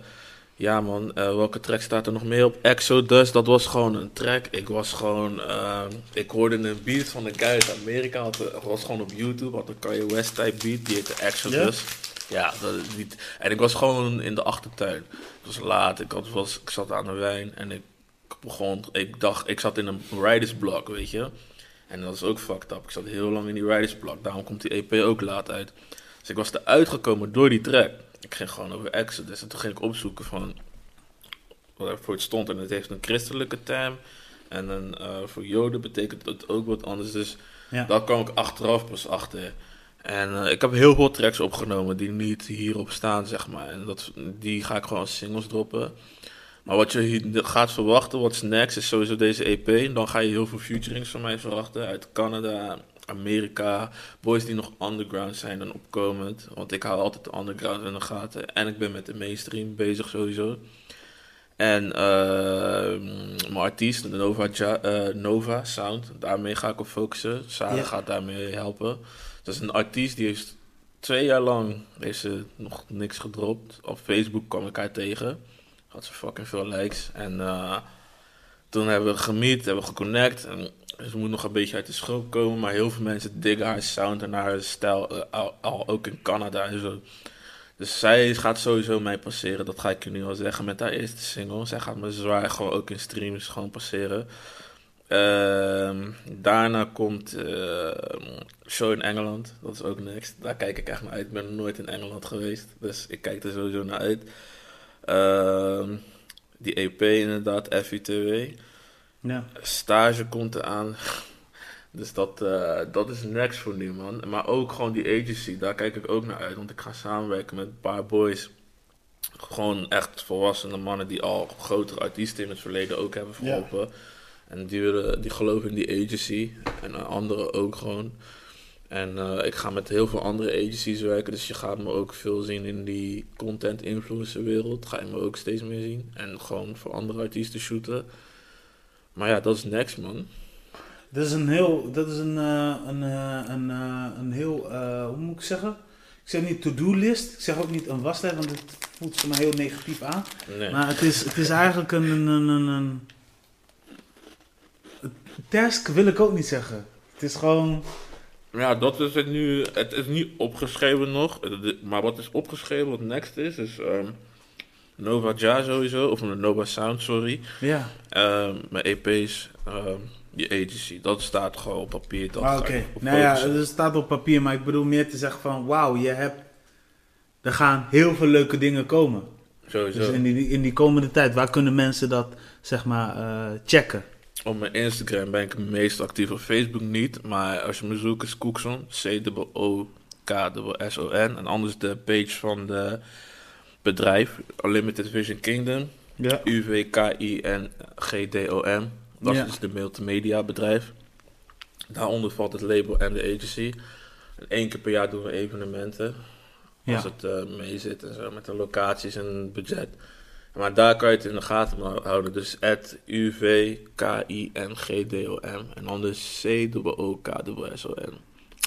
ja man, eh, welke track staat er nog meer op? Exodus, dat was gewoon een track. Ik was gewoon, eh, ik hoorde een beat van een guy uit Amerika, had, was gewoon op YouTube, had een Kanye West type beat, die heette Exodus. Ja, dat, die, en ik was gewoon in de achtertuin. Het was laat, ik, had, was, ik zat aan de wijn en ik begon, ik dacht, ik zat in een writer's block, weet je. En dat is ook fucked up. Ik zat heel lang in die writer's block, daarom komt die EP ook laat uit. Dus ik was eruit gekomen door die track. Ik ging gewoon over Exodus en toen ging ik opzoeken van wat er voor het stond. En het heeft een christelijke term. En een, eh, voor Joden betekent het ook wat anders. Dus Ja. daar kwam ik achteraf pas achter. En eh, ik heb heel veel tracks opgenomen die niet hierop staan, zeg maar. En dat, die ga ik gewoon als singles droppen. Maar wat je hier gaat verwachten, what's next, is sowieso deze EP. Dan ga je heel veel featurings van mij verwachten. Uit Canada, Amerika. Boys die nog underground zijn en opkomend. Want ik hou altijd de underground in de gaten. En ik ben met de mainstream bezig sowieso. En eh, mijn artiest, Nova, Ja- eh, Nova Sound, daarmee ga ik op focussen. Sarah Ja. gaat daarmee helpen. Dat is een artiest die heeft twee jaar lang heeft ze nog niks gedropt. Op Facebook kwam ik haar tegen. Had ze fucking veel likes. En eh, toen hebben we gemeet, hebben we geconnect. En ze moet nog een beetje uit de schulp komen. Maar heel veel mensen diggen haar sound en haar stijl. eh, al, al ook in Canada en zo. Dus zij gaat sowieso mij passeren. Dat ga ik je nu al zeggen met haar eerste single. Zij gaat me zwaar gewoon ook in streams gewoon passeren. Ehm, daarna komt eh, Show in Engeland. Dat is ook next. Daar kijk ik echt naar uit. Ik ben nooit in Engeland geweest. Dus ik kijk er sowieso naar uit. Ehm, die EP inderdaad, FITW. Ja. Stage komt eraan. Dus dat, eh, dat is next voor nu, man. Maar ook gewoon die agency, daar kijk ik ook naar uit. Want ik ga samenwerken met een paar boys. Gewoon echt volwassene mannen die al grotere artiesten in het verleden ook hebben verholpen. En die, willen, die geloven in die agency. En eh, anderen ook gewoon. En eh, ik ga met heel veel andere agencies werken. Dus je gaat me ook veel zien in die content influencer wereld. Ga je me ook steeds meer zien. En gewoon voor andere artiesten shooten. Maar ja, dat is next man. Dat is een heel, dat is een, eh, een, een, een heel, hoe moet ik zeggen? Ik zeg niet to-do-list, ik zeg ook niet een waslijst, want het voelt voor mij heel negatief aan. Nee. Maar het is, het is eigenlijk een, een, een, een, task wil ik ook niet zeggen. Het is gewoon, Ja, dat is het nu. Het is niet opgeschreven nog. Maar wat is opgeschreven, wat next is, is ehm, Nova Ja sowieso. Of Nova Sound, sorry. ja. Ehm, mijn EP's, ehm, die agency. Dat staat gewoon op papier. Dat Ah, Oké, nou ja, het staat op papier, maar ik bedoel meer te zeggen van, wauw, je hebt, er gaan heel veel leuke dingen komen. Sowieso. Dus in die, in die komende tijd, waar kunnen mensen dat, zeg maar, eh, checken? Op mijn Instagram ben ik het meest actief. Op Facebook niet. Maar als je me zoekt is Cookson. C-O-K-S-O-N. En anders de page van de bedrijf. Unlimited Vision Kingdom. Ja. U-V-K-I-N-G-D-O-M. Dat Ja. is de multimedia bedrijf. Daaronder valt het label en de agency. En één keer per jaar doen we evenementen. Ja. Als het eh, mee zit en zo, met de locaties en budget. Maar daar kan je het in de gaten houden. Dus at U-V-K-I-N-G-D-O-M. En dan dus C-O-O-K-S-O-N.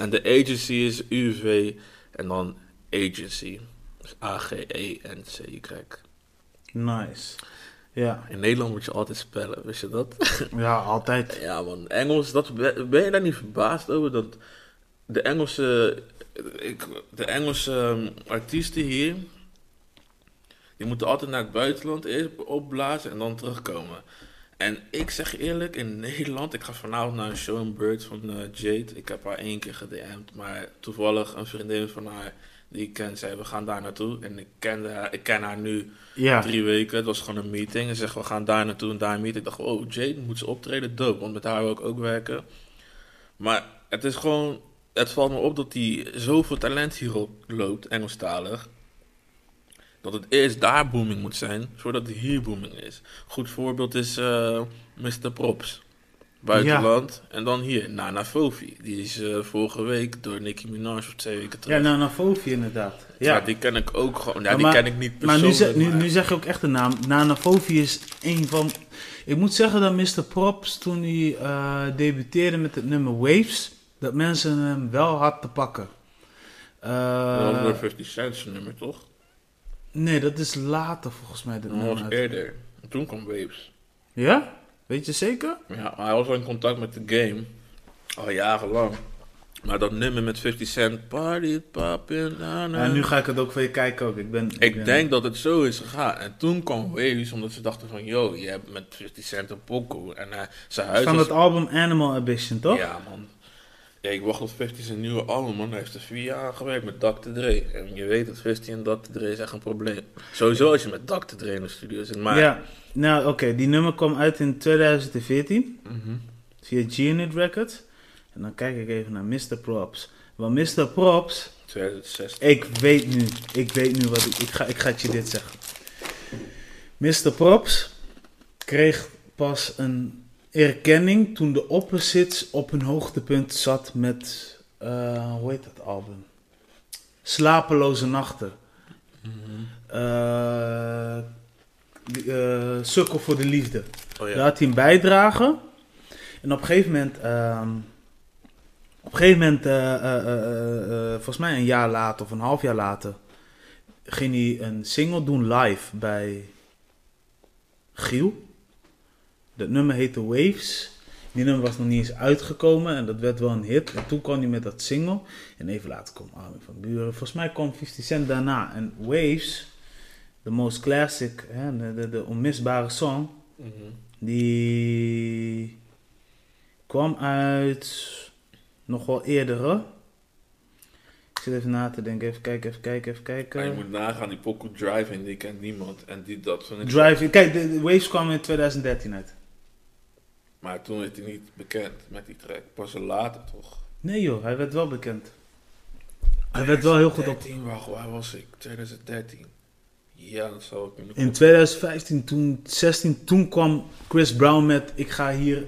En de agency is UV en dan agency. Dus A-G-E-N-C-Y. Nice. Ja, In Nederland moet je altijd spellen, wist je dat? ja altijd. Ja man, Engels, dat, ben je daar niet verbaasd over? Dat de Engelse, ik, de Engelse um, artiesten hier, die moeten altijd naar het buitenland eerst opblazen en dan terugkomen. En ik zeg eerlijk, in Nederland, ik ga vanavond naar een show in Bird van eh, Jade. Ik heb haar één keer gedM'd, maar toevallig een vriendin van haar die ik ken, zei we gaan daar naartoe. En ik, kende haar, ik ken haar nu Ja, drie weken. Het was gewoon een meeting. En ze zegt, we gaan daar naartoe en daar meeten. Ik dacht, oh, Jade moet ze optreden, dope. Want met haar wil ik ook werken. Maar het is gewoon... Het valt me op dat hij zoveel talent hierop loopt, Engelstalig. Dat het eerst daar booming moet zijn, voordat het hier booming is. Goed voorbeeld is eh Mr. Props. Buitenland. En dan hier, Nana Fofi. Die is eh, vorige week door Nicki Minaj of twee weken terug. ja naar Fofi inderdaad. Ja, Ja, die ken ik ook gewoon. Ja, die maar- ken ik niet maar nu, persoonlijk. zeg, nu, maar- nu zeg je ook echt de naam. Nana Fofi is een van... Ik moet zeggen dat Mr. Props, toen hij eh, debuteerde met het nummer Waves, dat mensen hem wel had te pakken. Eh, Dat was door 50 Cent's nummer, toch? Nee, dat is later volgens mij. Dat was eerder. Toen kwam Waves. Ja? Weet je zeker? Ja, maar hij was al in contact met de game. Al jarenlang. Maar dat nummer met 50 Cent, party poppin', na. En nu ga ik het ook voor je kijken ook. Ik, ben, Ik ben- denk dat het zo is gegaan. En toen kwam Waves, omdat ze dachten van... Yo, je hebt met 50 Cent een pokoe. En eh, zijn huis Van was... het album Animal Ambition, toch? Ja, man. Ja, ik wacht op 50 zijn nieuwe album, man. Hij heeft er vier jaar aan gewerkt met Dr. Dre. En je weet dat 50 en Dr. Dre is echt een probleem. Sowieso als je met Dr. Dre in de studio zit. Maar... Ja, nou oké, die nummer kwam uit in 2014 Mhm. via G-Unit Records. En dan kijk ik even naar Mr. Props. Want Mr. Props, 2016. ik weet nu, ik weet nu wat ik, ik ga, ik ga het je dit zeggen. Mr. Props kreeg pas een erkenning toen de opposites op hun hoogtepunt zat met, eh, hoe heet dat album? Slapeloze Nachten. Eh, Sukkel voor de Liefde. Oh Daar had hij een bijdrage. En op een gegeven moment, ehm, op een gegeven moment, volgens mij een jaar later of een half jaar later, ging hij een single doen live bij Giel. Dat nummer heette Waves. Die nummer was nog niet eens uitgekomen en dat werd wel een hit. En toen kwam hij met dat single. En even later kwam Armin van Buren. Volgens mij kwam 50 Cent daarna. En Waves, de most classic, hè, de, de, de onmisbare song, Mhm. die kwam uit nog wel eerder. hè? Ik zit even na te denken. Even kijken, even kijken, even Maar je kijken. moet nagaan, die Poco Drive-In, die kent niemand. En die dat van Drive. Kijk, de, de Waves kwam in 2013 uit. Maar toen werd hij niet bekend met die track. Pas later toch? Nee joh, hij werd wel bekend. Hij werd wel heel goed op. 2013, wacht, waar was ik? 2013. Ja, dat zou ik In 2015, toen, 16, toen kwam Chris Brown met ik ga hier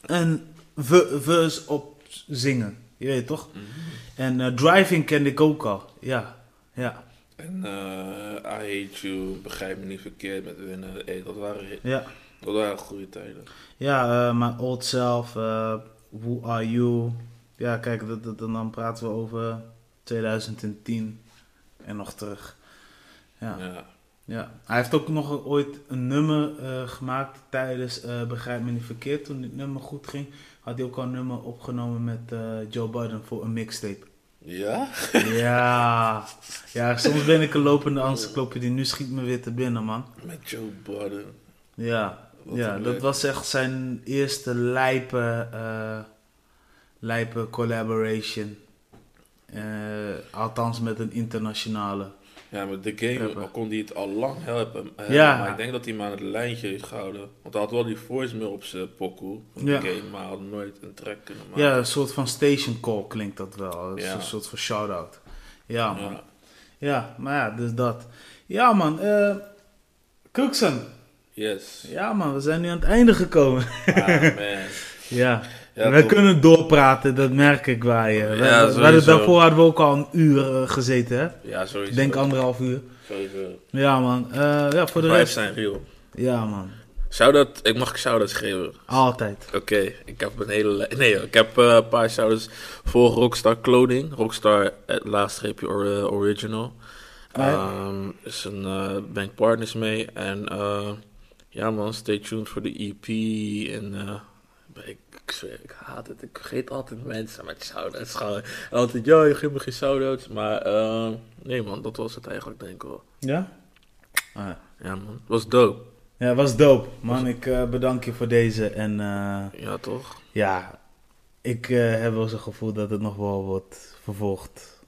een verse op zingen. Je weet toch? Mhm. En eh, Driving kende ik ook al. Ja, ja, En eh I Hate You, begrijp me niet verkeerd met winnen. Hey, dat, waren, ja. Dat waren goede tijden. Ja, eh mijn old self, eh, Who Are You? Ja, kijk, dat, dat, dan praten we over 2010 en nog terug. Ja, Ja. ja. Hij heeft ook nog ooit een nummer eh, gemaakt tijdens Begrijp me niet verkeerd. Toen dit nummer goed ging, had hij ook al een nummer opgenomen met Joe Budden voor een mixtape. Ja? ja, ja, soms ben ik een lopende encyclopedie. Nu schiet me weer te binnen, man. Met Joe Budden. Ja, ja dat leuk. was echt zijn eerste lijpe, eh, lijpe collaboration. Eh, althans met een internationale. Ja, met de game Rapper. kon hij het al lang helpen. hebben, Ja. Maar ik denk dat hij hem aan het lijntje heeft gehouden. Want hij had wel die voicemail op zijn pokoe van Ja. de game, maar hij had nooit een track kunnen maken. Ja, een soort van station call klinkt dat wel. Ja. Een soort van shout-out. Ja, man. Ja. Ja, maar ja, dus dat. Ja, man. eh Cookson. Yes. Ja, man. We zijn nu aan het einde gekomen. Ah, man. ja. Ja, we kunnen doorpraten, dat merk ik bij je. We- Ja, we- hadden- daarvoor hadden we ook al een uur eh, gezeten, hè? Ja, sowieso. Ik denk anderhalf uur. Sowieso. Ja, man. Eh, ja, voor de rest. zijn real. Ja, man. Shout-out, ik mag shout-outs geven. Altijd. Oké, ik heb een hele... Nee, ik heb eh, een paar shout-outs voor Rockstar Clothing. Rockstar, het eh, original. Ah. Ehm, is een uh, bank partners mee. En eh, ja man, stay tuned voor de EP. En eh, ik, ik zweer, ik haat het. Ik vergeet altijd mensen met shout-outs. Gewoon altijd, ja, je geeft me geen shout-outs. Maar eh, nee man, dat was het eigenlijk denk ik wel. Ja? Ah, ja. Ja man, het was dope. Ja, was dope. Man, ik eh, bedank je voor deze. En eh, Ja toch? ja, ik eh, heb wel zo'n gevoel dat het nog wel wordt vervolgd.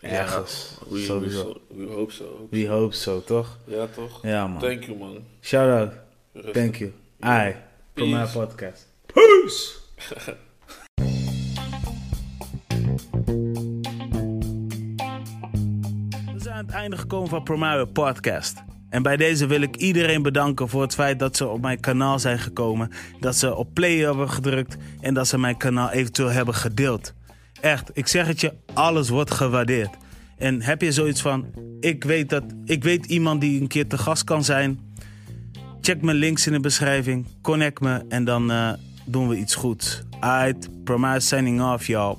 Ergens. Ja, we, we, sowieso. we hope so. We hope so, toch? Ja toch? Ja, man. Thank you man. Shout out. Rustig. Thank you. Ai. Voor mijn podcast. Peace! We zijn aan het einde gekomen van Primario Podcast. En bij deze wil ik iedereen bedanken voor het feit dat ze op mijn kanaal zijn gekomen. Dat ze op play hebben gedrukt en dat ze mijn kanaal eventueel hebben gedeeld. Echt, ik zeg het je, alles wordt gewaardeerd. En heb je zoiets van, ik weet, dat, ik weet iemand die een keer te gast kan zijn. Check mijn links in de beschrijving, connect me en dan eh, doen we iets goeds. Alright, Promise signing off, y'all.